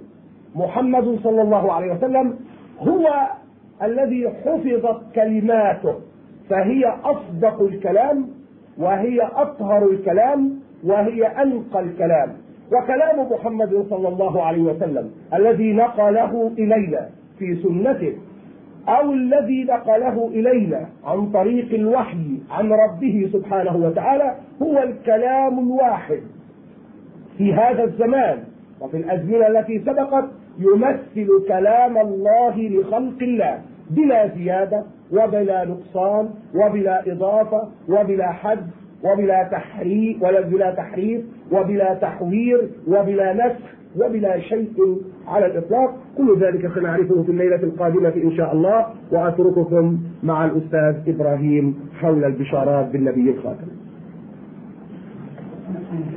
S1: محمد صلى الله عليه وسلم هو الذي حفظت كلماته فهي أصدق الكلام وهي أطهر الكلام وهي أنقى الكلام. وكلام محمد صلى الله عليه وسلم الذي نقله إلينا في سنته أو الذي نقله إلينا عن طريق الوحي عن ربه سبحانه وتعالى هو الكلام الواحد. في هذا الزمان وفي الأزمنة التي سبقت يمثل كلام الله لخلق الله بلا زيادة وبلا نقصان وبلا إضافة وبلا حد وبلا تحريف ولا بلا تحريف وبلا تحوير وبلا نسخ. وبلا شيء على الإطلاق. كل ذلك سنعرفه في الليلة القادمة إن شاء الله. وأترككم مع الأستاذ إبراهيم حول البشارات بالنبي الخاتم.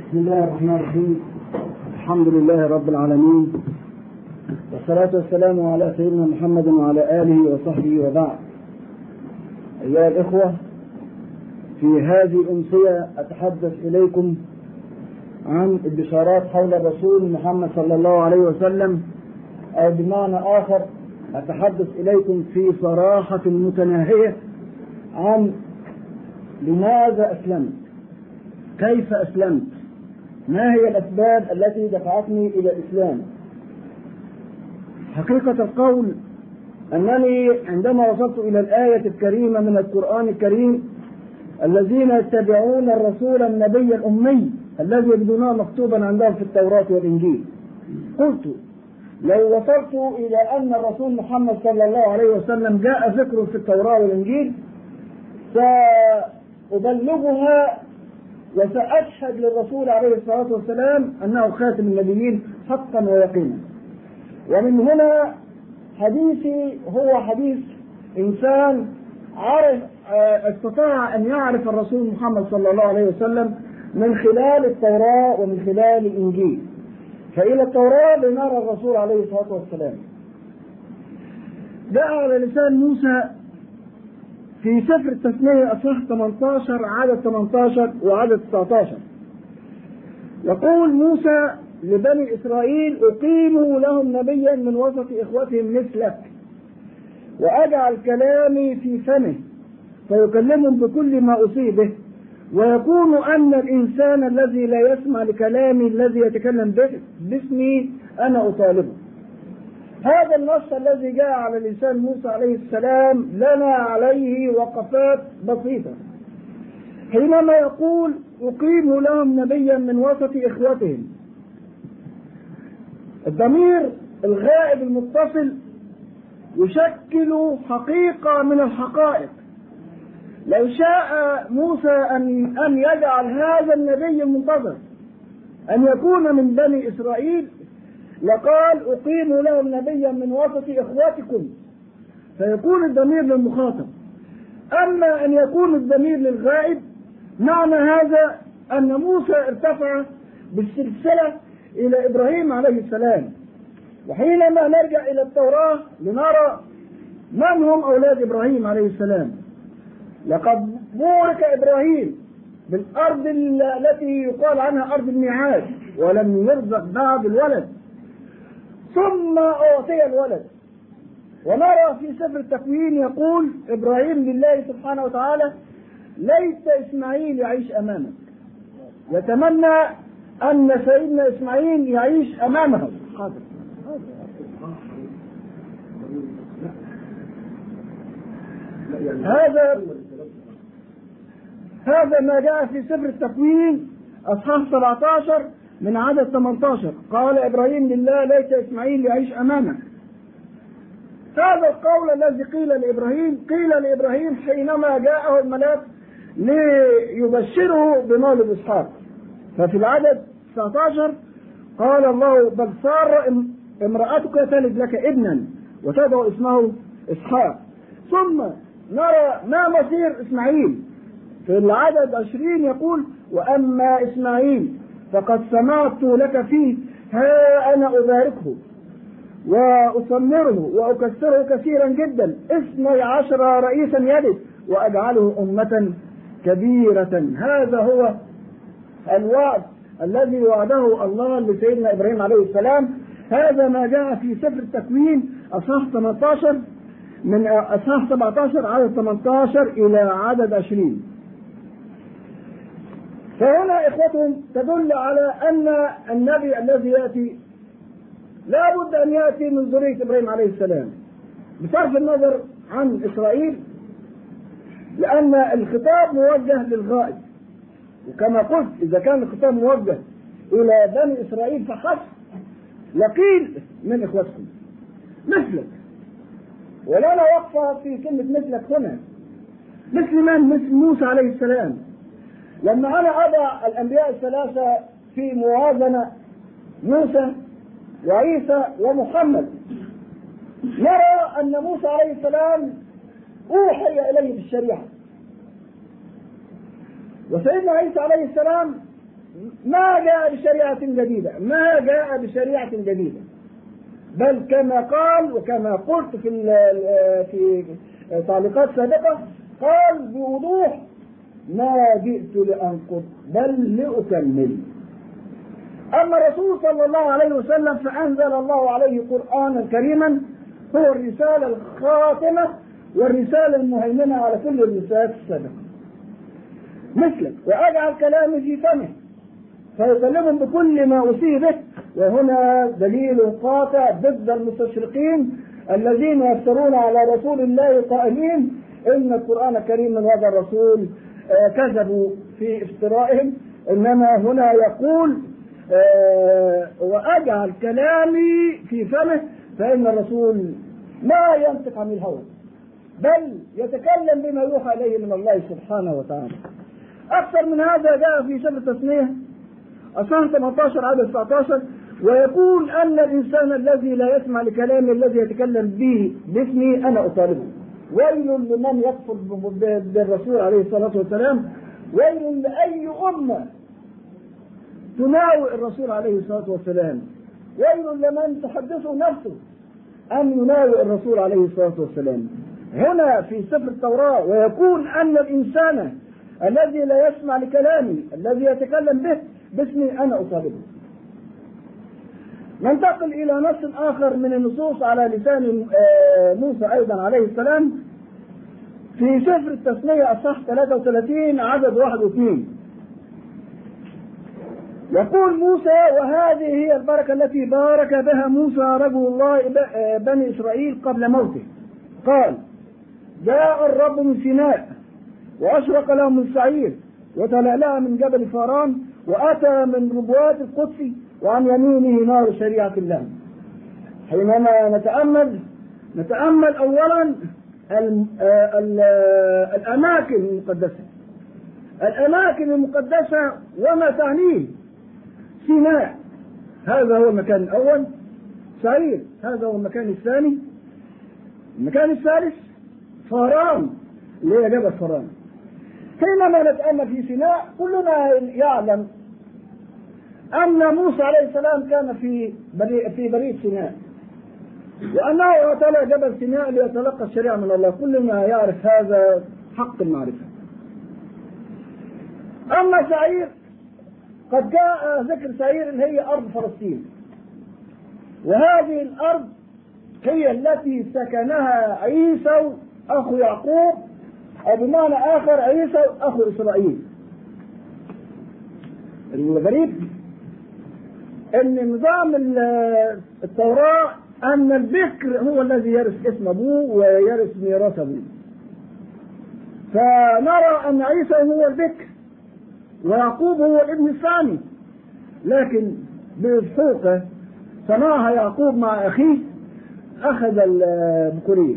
S3: بسم الله الرحمن الرحيم. الحمد لله رب العالمين. والصلاة والسلام على سيدنا محمد وعلى آله وصحبه وبعد. أيها الإخوة في هذه الأمسية أتحدث إليكم عن البشارات حول الرسول محمد صلى الله عليه وسلم. أو بمعنى آخر أتحدث إليكم في صراحة متناهية عن لماذا أسلمت؟ كيف أسلمت؟ ما هي الأسباب التي دفعتني إلى الإسلام؟ حقيقة القول أنني عندما وصلت إلى الآية الكريمة من القرآن الكريم الذين يتبعون الرسول النبي الأمي الذي يجدونه مكتوبا عندهم في التوراة والإنجيل. قلت لو وصلت إلى أن الرسول محمد صلى الله عليه وسلم جاء ذكره في التوراة والإنجيل سأبلغها وسأشهد للرسول عليه الصلاة والسلام أنه خاتم النبيين حقا ويقينا. ومن هنا حديثي هو حديث إنسان عرف استطاع أن يعرف الرسول محمد صلى الله عليه وسلم من خلال التوراة ومن خلال الإنجيل. فإلى التوراة لنرى الرسول عليه الصلاة والسلام. جاء على لسان موسى في سفر التثنية أصح 18 عدد 18 وعدد 19 يقول موسى لبني إسرائيل أقيموا لهم نبيا من وسط إخوتهم مثلك وأجعل كلامي في فمه فيكلمهم بكل ما أصيبه. ويكون أن الإنسان الذي لا يسمع لكلامي الذي يتكلم به باسمي أنا أطالبه. هذا النص الذي جاء على لسان موسى عليه السلام لنا عليه وقفات بسيطة. حينما يقول أقيم لهم نبيا من وسط إخوتهم. الضمير الغائب المتصل يشكل حقيقة من الحقائق. لو شاء موسى أن أن يجعل هذا النبي المنتظر أن يكون من بني إسرائيل لقال أقيم لهم نبيا من وسط إخوتكم. فيكون الضمير للمخاطب. أما أن يكون الضمير للغائب معنى هذا أن موسى ارتفع بالسلسلة إلى إبراهيم عليه السلام. وحينما نرجع إلى التوراة لنرى من هم أولاد إبراهيم عليه السلام. لقد بورك إبراهيم بالأرض التي يقال عنها أرض الميعاد ولم يرزق بعد الولد. ثم أعطي الولد. ونرى في سفر التكوين يقول إبراهيم لله سبحانه وتعالى ليت إسماعيل يعيش أمامك. يتمنى أن سيدنا إسماعيل يعيش أمامه. هذا هذا ما جاء في سفر التكوين أصحاح 17 من عدد 18 قال إبراهيم لله ليت إسماعيل يعيش أمامك. هذا القول الذي قيل لإبراهيم قيل لإبراهيم حينما جاءه الملاك ليبشره بمولد إسحاق. ففي العدد 19 قال الله بل صار امرأتك تلد لك ابنا وتدعو اسمه إسحاق. ثم نرى ما مصير إسماعيل. في العدد 20 يقول وأما إسماعيل فقد سمعت لك فيه ها أنا أباركه وأثمره وأكثره كثيرا جدا اثني عشر رئيسا يلد وأجعله أمة كبيرة. هذا هو الوعد الذي وعده الله لسيدنا إبراهيم عليه السلام. هذا ما جاء في سفر التكوين أصحاح 18 من أصحاح 17 عدد 18 إلى عدد 20 فهنا إخوتهم تدل على أن النبي الذي يأتي لا بد أن يأتي من ذرية إبراهيم عليه السلام. بصرف النظر عن إسرائيل لأن الخطاب موجه للغائب. وكما قلت إذا كان الخطاب موجه إلى بني إسرائيل فحسب لقيل من إخوتكم. مثلك ولنا وقفة في كلمة مثلك هنا. مثل من؟ مثل موسى عليه السلام. لما أنا أضع الأنبياء الثلاثة في موازنة موسى وعيسى ومحمد. نرى أن موسى عليه السلام أوحي إليه بالشريعة. وسيدنا عيسى عليه السلام ما جاء بشريعة جديدة ما جاء بشريعة جديدة. بل كما قال وكما قلت في في تعليقات سابقة قال بوضوح ما جئت لأنقض بل لأكمل. أما الرسول صلى الله عليه وسلم فأنزل الله عليه قرآنا كريما هو الرسالة الخاتمة والرسالة المهيمنة على كل الرسالات السابقة. مثلك وأجعل كلامي في فمه فيكلمهم بكل ما أوصي به وهنا دليل قاطع ضد المستشرقين الذين يفترون على رسول الله قائلين إن القرآن الكريم من هذا الرسول كذبوا في افترائهم. إنما هنا يقول وأجعل كلامي في فمه فإن الرسول ما ينطق عن الهوى بل يتكلم بما يوحى إليه من الله سبحانه وتعالى. أكثر من هذا جاء في سفر التثنية أصحاح 18 عدد 19 ويقول أن الإنسان الذي لا يسمع لكلامي الذي يتكلم به باسمي أنا أطالبه. ويل لمن يكفر بالرسول عليه الصلاة والسلام. ويل لأي أمة تناوئ الرسول عليه الصلاة والسلام. ويل لمن تحدثه نفسه أن يناوئ الرسول عليه الصلاة والسلام. هنا في سفر التوراة ويكون أن الإنسان الذي لا يسمع لكلامي الذي يتكلم به باسمي أنا أطالبه ننتقل إلى نص آخر من النصوص على لسان موسى أيضا عليه السلام. في سفر التثنية أصح 33 عدد واحد واثنين. يقول موسى وهذه هي البركة التي بارك بها موسى رجل الله بني إسرائيل قبل موته. قال جاء الرب من سيناء وأشرق له من سعير وتلألأ من جبل فاران وأتى من ربوات القدس وعن يمينه نار شريعة الله. حينما نتأمل نتأمل أولا ال ال الأماكن المقدسة. الأماكن المقدسة وما تعنيه. سيناء هذا هو المكان الأول. سعير هذا هو المكان الثاني. المكان الثالث فاران اللي هي جبل فاران حينما نتأمل في سيناء كلنا يعلم أن موسى عليه السلام كان في بريء في بريء سيناء. وأنه اعتلى جبل سيناء ليتلقى الشريعة من الله. كلنا يعرف هذا حق المعرفة. أما سعير قد جاء ذكر سعير اللي هي أرض فلسطين. وهذه الأرض هي التي سكنها عيسى أخو يعقوب أو بمعنى آخر عيسى أخو إسرائيل. الغريب إن نظام التوراة أن البكر هو الذي يرث اسم أبوه ويرث ميراث أبوه. فنرى أن عيسى هو البكر ويعقوب هو الابن الثاني. لكن بحقوقه صنعها يعقوب مع أخيه أخذ البكوريه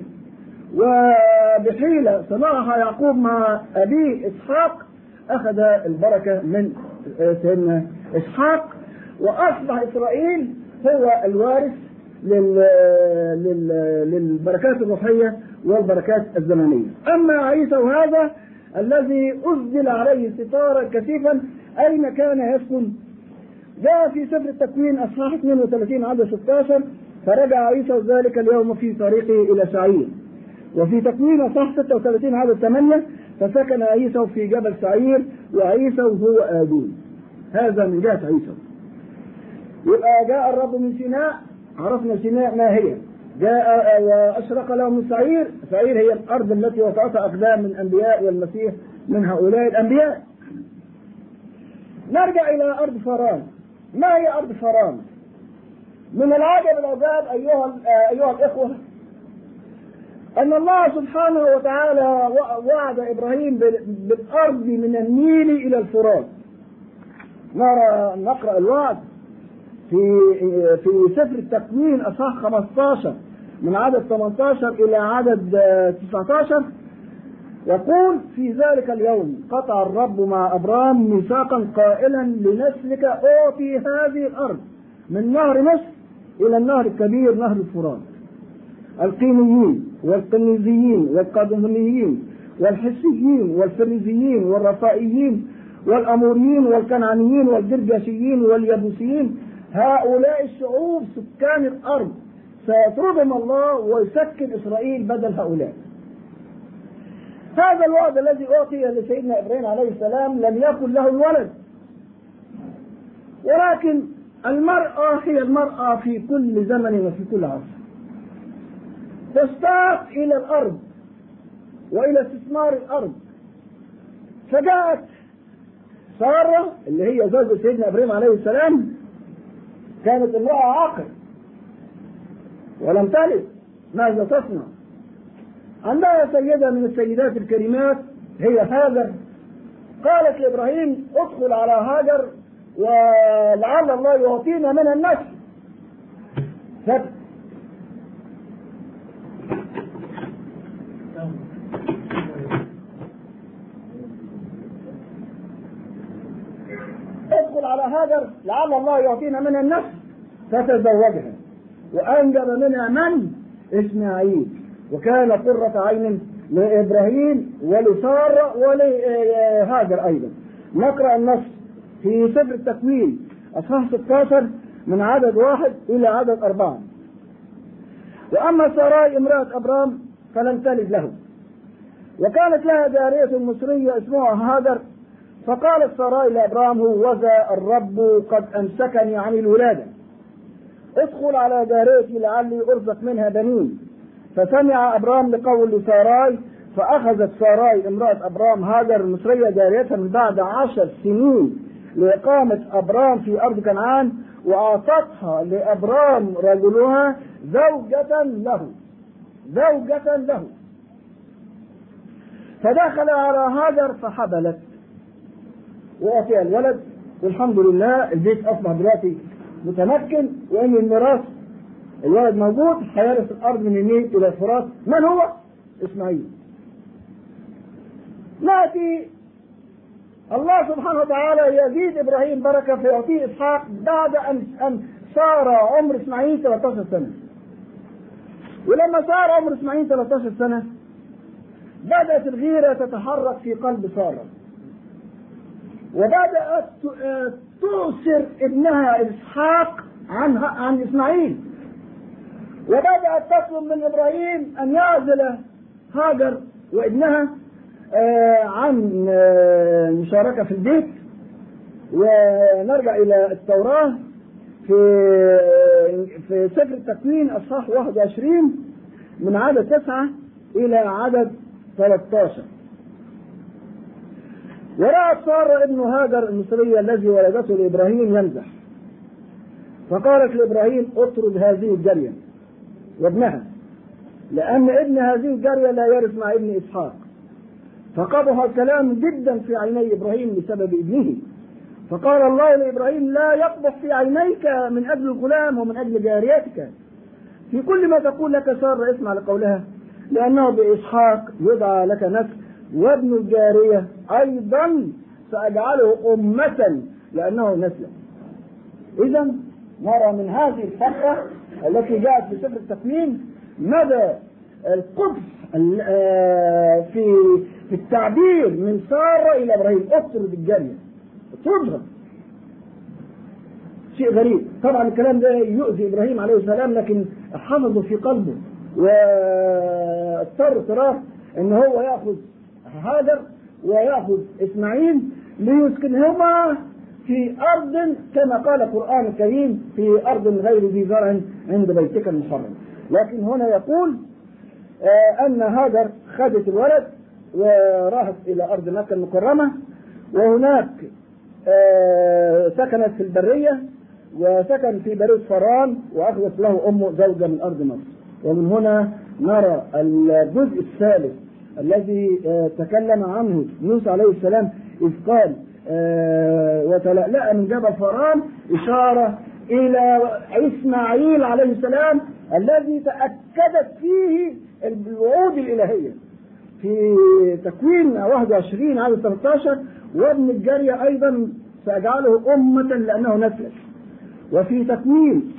S3: وبحيلة صنعها يعقوب مع أبيه إسحاق أخذ البركة من سيدنا إسحاق. وأصبح إسرائيل هو الوارث لل... لل... للبركات الروحية والبركات الزمنية. أما عيسى وهذا الذي اسدل عليه ستارا كثيفا أين كان يسكن؟ جاء في سفر التكوين أصحاح 32 عدد 16 فرجع عيسى ذلك اليوم في طريقه إلى سعير. وفي تكوين أصحاح 36 عدد 8 فسكن عيسى في جبل سعير وعيسى هو ابوه. هذا من جهه عيسى. يبقى جاء الرب من سيناء عرفنا سيناء ما هي. جاء واشرق له من سعير سعير هي الأرض التي وقعتها أقدام الانبياء والمسيح من هؤلاء الأنبياء. نرجع إلى أرض فران. ما هي أرض فران؟ من العجب العجاب أيها أيها الإخوة أن الله سبحانه وتعالى وعد إبراهيم بالأرض من النيل إلى الفرات. نرى نقرأ الوعد. في في سفر التكوين اصحاح 15 من عدد 18 إلى عدد 19 يقول في ذلك اليوم قطع الرب مع أبرام ميثاقا قائلا لنسلك اعطي هذه الأرض من نهر مصر إلى النهر الكبير نهر الفرات. القينيين والقنيزيين والقادمونيين والحسيين والفريزيين والرفائيين والأموريين والكنعانيين والجرجاشيين واليبوسيين هؤلاء الشعوب سكان الأرض. سيطردهم الله ويسكن إسرائيل بدل هؤلاء. هذا الوعد الذي أعطي لسيدنا إبراهيم عليه السلام لم يكن له الولد. ولكن المرأة هي المرأة في كل زمن وفي كل عصر. تشتاق إلى الأرض وإلى استثمار الأرض. فجاءت سارة اللي هي زوجة سيدنا إبراهيم عليه السلام كانت امرأة عاقل. ولم تلد. ماذا تصنع؟ عندها سيدة من السيدات الكريمات هي هاجر. قالت لإبراهيم ادخل على هاجر ولعل الله يعطينا من النسل هاجر لعل الله يعطينا من النسل فتزوجها. وأنجب منها من؟ إسماعيل. وكان قرة عين لإبراهيم ولسارة ولهاجر أيضا. نقرأ النص في سفر التكوين أصحاح 16 من عدد واحد إلى عدد أربعة. وأما سراي امرأة أبرام فلم تلد له. وكانت لها جارية مصرية اسمها هاجر فقالت سراي لابرام هوذا الرب قد أمسكني عن الولادة. ادخل على جاريتي لعلي أرزق منها بنين. فسمع ابرام لقول ساراي فأخذت ساراي امرأة ابرام هاجر المصرية جاريتها من بعد عشر سنين لإقامة ابرام في أرض كنعان وأعطتها لابرام رجلها زوجة له. زوجة له. فدخل على هاجر فحبلت. وأعطيها الولد والحمد لله البيت أصبح دلوقتي متمكن وإن الميراث الولد موجود هيرث الأرض من النيل إلى الفرات. من هو؟ إسماعيل. نأتي. الله سبحانه وتعالى يزيد إبراهيم بركة فيعطيه إسحاق بعد أن أن صار عمر إسماعيل 13 سنة. ولما صار عمر إسماعيل 13 سنة بدأت الغيرة تتحرك في قلب سارة. وبدأت تؤثر ابنها إسحاق عن عن إسماعيل. وبدأت تطلب من إبراهيم أن يعزل هاجر وابنها عن المشاركة في البيت. ونرجع إلى التوراة في في سفر التكوين أصحاح 21 من عدد تسعة إلى عدد 13 ورأت سارة ابن هاجر المصرية الذي ولدته لإبراهيم يمزح فقالت لإبراهيم اطرد هذه الجارية وابنها لأن ابن هذه الجارية لا يرث مع ابن إسحاق. فقبح الكلام جدا في عيني إبراهيم بسبب ابنه. فقال الله لإبراهيم لا يقبح في عينيك من أجل الغلام ومن أجل جاريتك. في كل ما تقول لك سارة اسمع لقولها لأنه بإسحاق يدعى لك نسل وابن الجارية أيضا سأجعله أمة لأنه نسل. إذا نرى من هذه الفترة التي جاءت في سفر التكوين مدى القدس في في التعبير من سارة إلى إبراهيم. اطرد الجارية اطردها شيء غريب. طبعا الكلام ده يؤذي إبراهيم عليه السلام لكن حفظه في قلبه واضطر اضطرار إن هو يأخذ هاجر ويأخذ إسماعيل ليسكنهما في أرض كما قال القرآن الكريم في أرض غير ذي زرع عند بيتك المحرم. لكن هنا يقول آه أن هاجر خدت الولد وراحت إلى أرض مكة المكرمة وهناك آه سكنت في البرية وسكن في بريد فران وأخذت له امه زوجة من أرض مصر. ومن هنا نرى الجزء الثالث الذي تكلم عنه. موسى عليه السلام إذ قال وتلألأ من جبل فران إشارة إلى إسماعيل عليه السلام الذي تأكدت فيه الوعود الإلهية. في تكوين 21 عدد 13 وابن الجارية أيضا سأجعله أمة لأنه نسلك وفي تكوين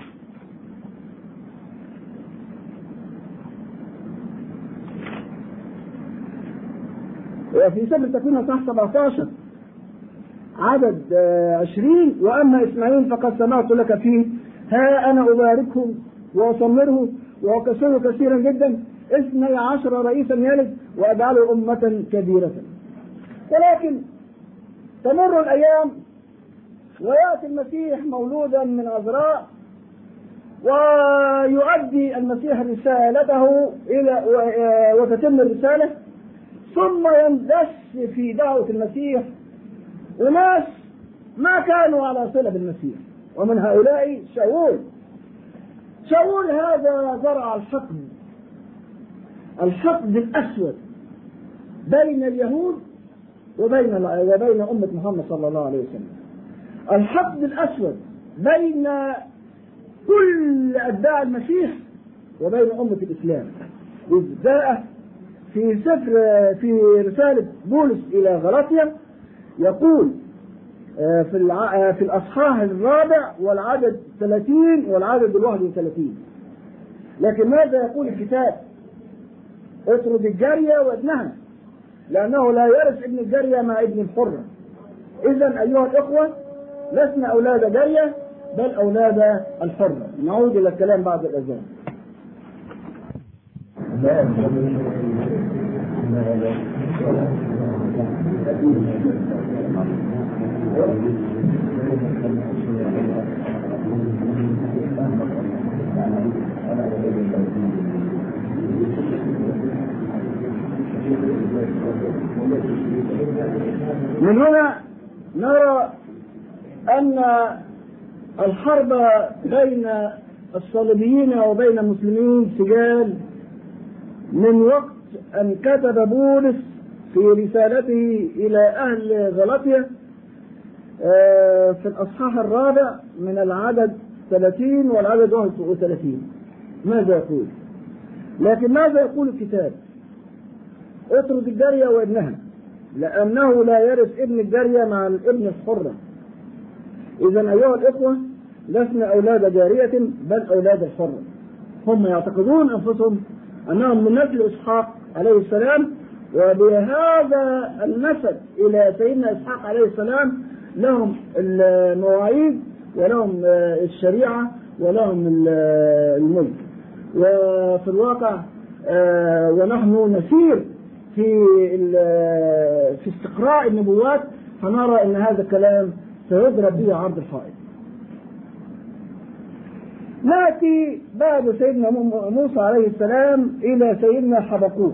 S3: وفي سفر التكوين اصحاح 17 عدد آه، 20 وأما إسماعيل فقد سمعت لك فيه. ها أنا اباركه واصمره وأكسره كثيرا جدا. اثني عشر رئيسا يلد وأجعله أمة كبيرة. ولكن تمر الأيام ويأتي المسيح مولودا من عذراء ويؤدي المسيح رسالته إلى و- وتتم الرسالة. ثم يندس في دعوة المسيح. وناس ما كانوا على صلة بالمسيح ومن هؤلاء شاول. شاول هذا زرع الحقد الحقد الأسود بين اليهود وبين وبين أمة محمد صلى الله عليه وسلم. الحقد الأسود بين كل اتباع المسيح وبين أمة الإسلام. إذ جاء في سفر في رسالة بولس إلى غلاطيا يقول آه، في. آه، في الأصحاح الرابع والعدد 30 والعدد ال 31 لكن ماذا يقول الكتاب؟ اطرد الجاريه وابنها لأنه لا يرث ابن الجاريه مع ابن الحرة اذا أيها الإخوة لسنا أولاد جاريه بل أولاد الحرة نعود إلى الكلام بعد الأذان من هنا نرى أن الحرب بين الصليبيين وبين المسلمين سجال من وقت أن كتب بولس في رسالته إلى أهل غلطية آه، في الأصحاح الرابع من العدد 30 والعدد 31 ماذا يقول؟ لكن ماذا يقول الكتاب؟ اطرد الجارية وابنها لأنه لا يرث ابن الجارية مع الابن الحرة إذا أيها الإخوة لسنا أولاد جارية بل أولاد الحرة هم يعتقدون أنفسهم أنهم من نسل إسحاق عليه السلام وبهذا النسب إلى سيدنا إسحاق عليه السلام لهم المواعيد ولهم الشريعة ولهم الملك وفي الواقع آه، ونحن نسير في في استقراء النبوات فنرى إن هذا الكلام سيضرب به عرض الحائط. نأتي بعد سيدنا مو- موسى عليه السلام إلى سيدنا حبقوق.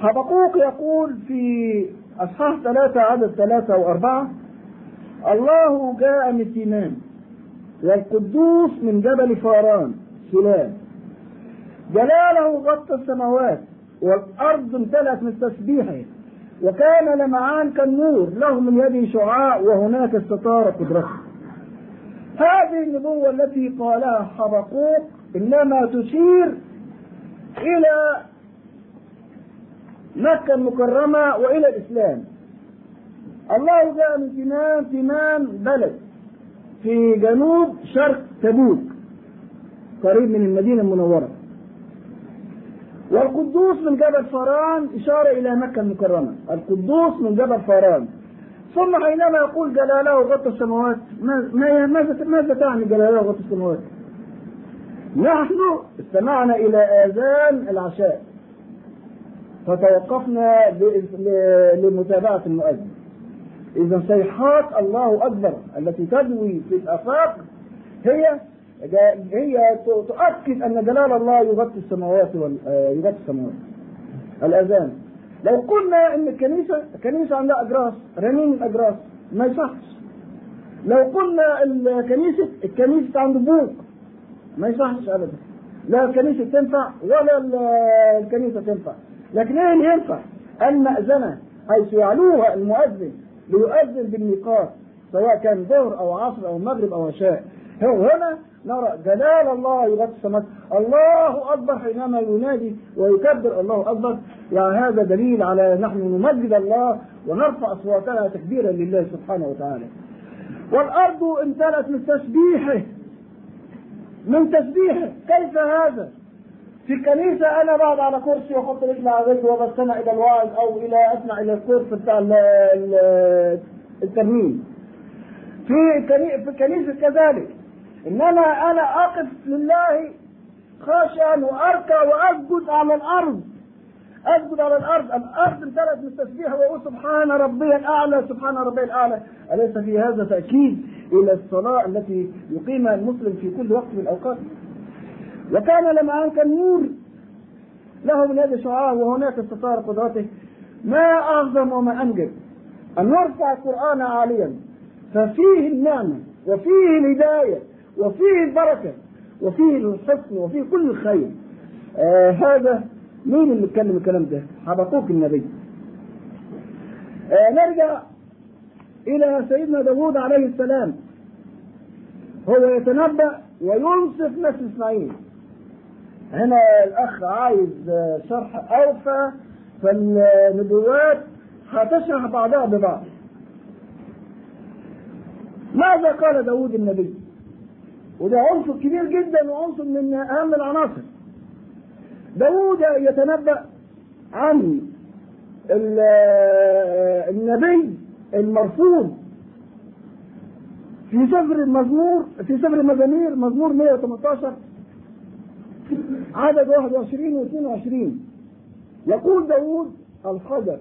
S3: حبقوق يقول في أصحاح ثلاثة عدد ثلاثة وأربعة الله جاء من سينان والقدوس من جبل فاران سلام جلاله غطى السماوات والأرض امتلأت من تسبيحه وكان لمعان كالنور له من يده شعاع وهناك استطار قدرته. هذه النبوة التي قالها حبقوق إنما تشير إلى مكة المكرمة وإلى الإسلام. الله جاء من تمام تمام بلد. في جنوب شرق تبوك قريب من المدينة المنورة. والقدوس من جبل فاران إشارة إلى مكة المكرمة. القدوس من جبل فاران. ثم حينما يقول جلاله غطى السماوات ما- ما- ماذا ماذا تعني جلاله غطى السماوات؟ نحن استمعنا إلى آذان العشاء. فتوقفنا لمتابعة المؤذن. إذا صيحات الله أكبر التي تدوي في الآفاق هي هي تؤكد أن جلال الله يغطي السماوات. آه، يغطي السماوات. الأذان. لو قلنا أن الكنيسة الكنيسة عندها أجراس رنين الأجراس ما يصحش. لو قلنا الكنيسة الكنيسة عنده بوق ما يصحش أبدا. لا الكنيسة تنفع ولا ال- الكنيسة تنفع. لكن إيه ينفع المأذنة حيث يعلوها المؤذن ليؤذن بالميقات سواء كان ظهر أو عصر أو مغرب أو عشاء. هنا نرى جلال الله يغطي السماء. الله أكبر حينما ينادي ويكبر الله أكبر. يعني هذا دليل على نحن نمجد الله ونرفع أصواتنا تكبيرا لله سبحانه وتعالى. والأرض امتلأت من تسبيحه. من تسبيحه. كيف هذا؟ في الكنيسة أنا بقعد على كرسي وأحط رجلي على رجلي وبستمع إلى الوعظ أو إلى أسمع إلى الكورس بتاع ال- ال- الترنيم. في في الكنيسة كذلك. إنما أنا أقف لله خاشعا وأركع وأسجد على الأرض. أسجد على الأرض، الأرض امتلأت من التسبيح وأقول سبحان ربي الأعلى سبحان ربي الأعلى، أليس في هذا تأكيد إلى الصلاة التي يقيمها المسلم في كل وقت من الأوقات؟ وكان لما أن كان نور له من يد شعاع وهناك استطار قدرته. ما أعظم وما أنجب. أن نرفع القرآن عاليا. ففيه النعمة وفيه الهداية وفيه البركة وفيه الحسن وفيه كل الخير. آه هذا مين اللي اتكلم الكلام ده؟ حبقوك النبي. آه نرجع إلى سيدنا داوود عليه السلام. هو يتنبأ وينصف نسل إسماعيل. هنا الأخ عايز شرح أوفى فالنبوات هتشرح بعضها ببعض. ماذا قال داود النبي؟ وده عنصر كبير جدا وعنصر من أهم العناصر. داود يتنبأ عن ال- النبي المرفوض في سفر المزمور في سفر المزامير مزمور 118 عدد 21 و 22 يقول داود الحجر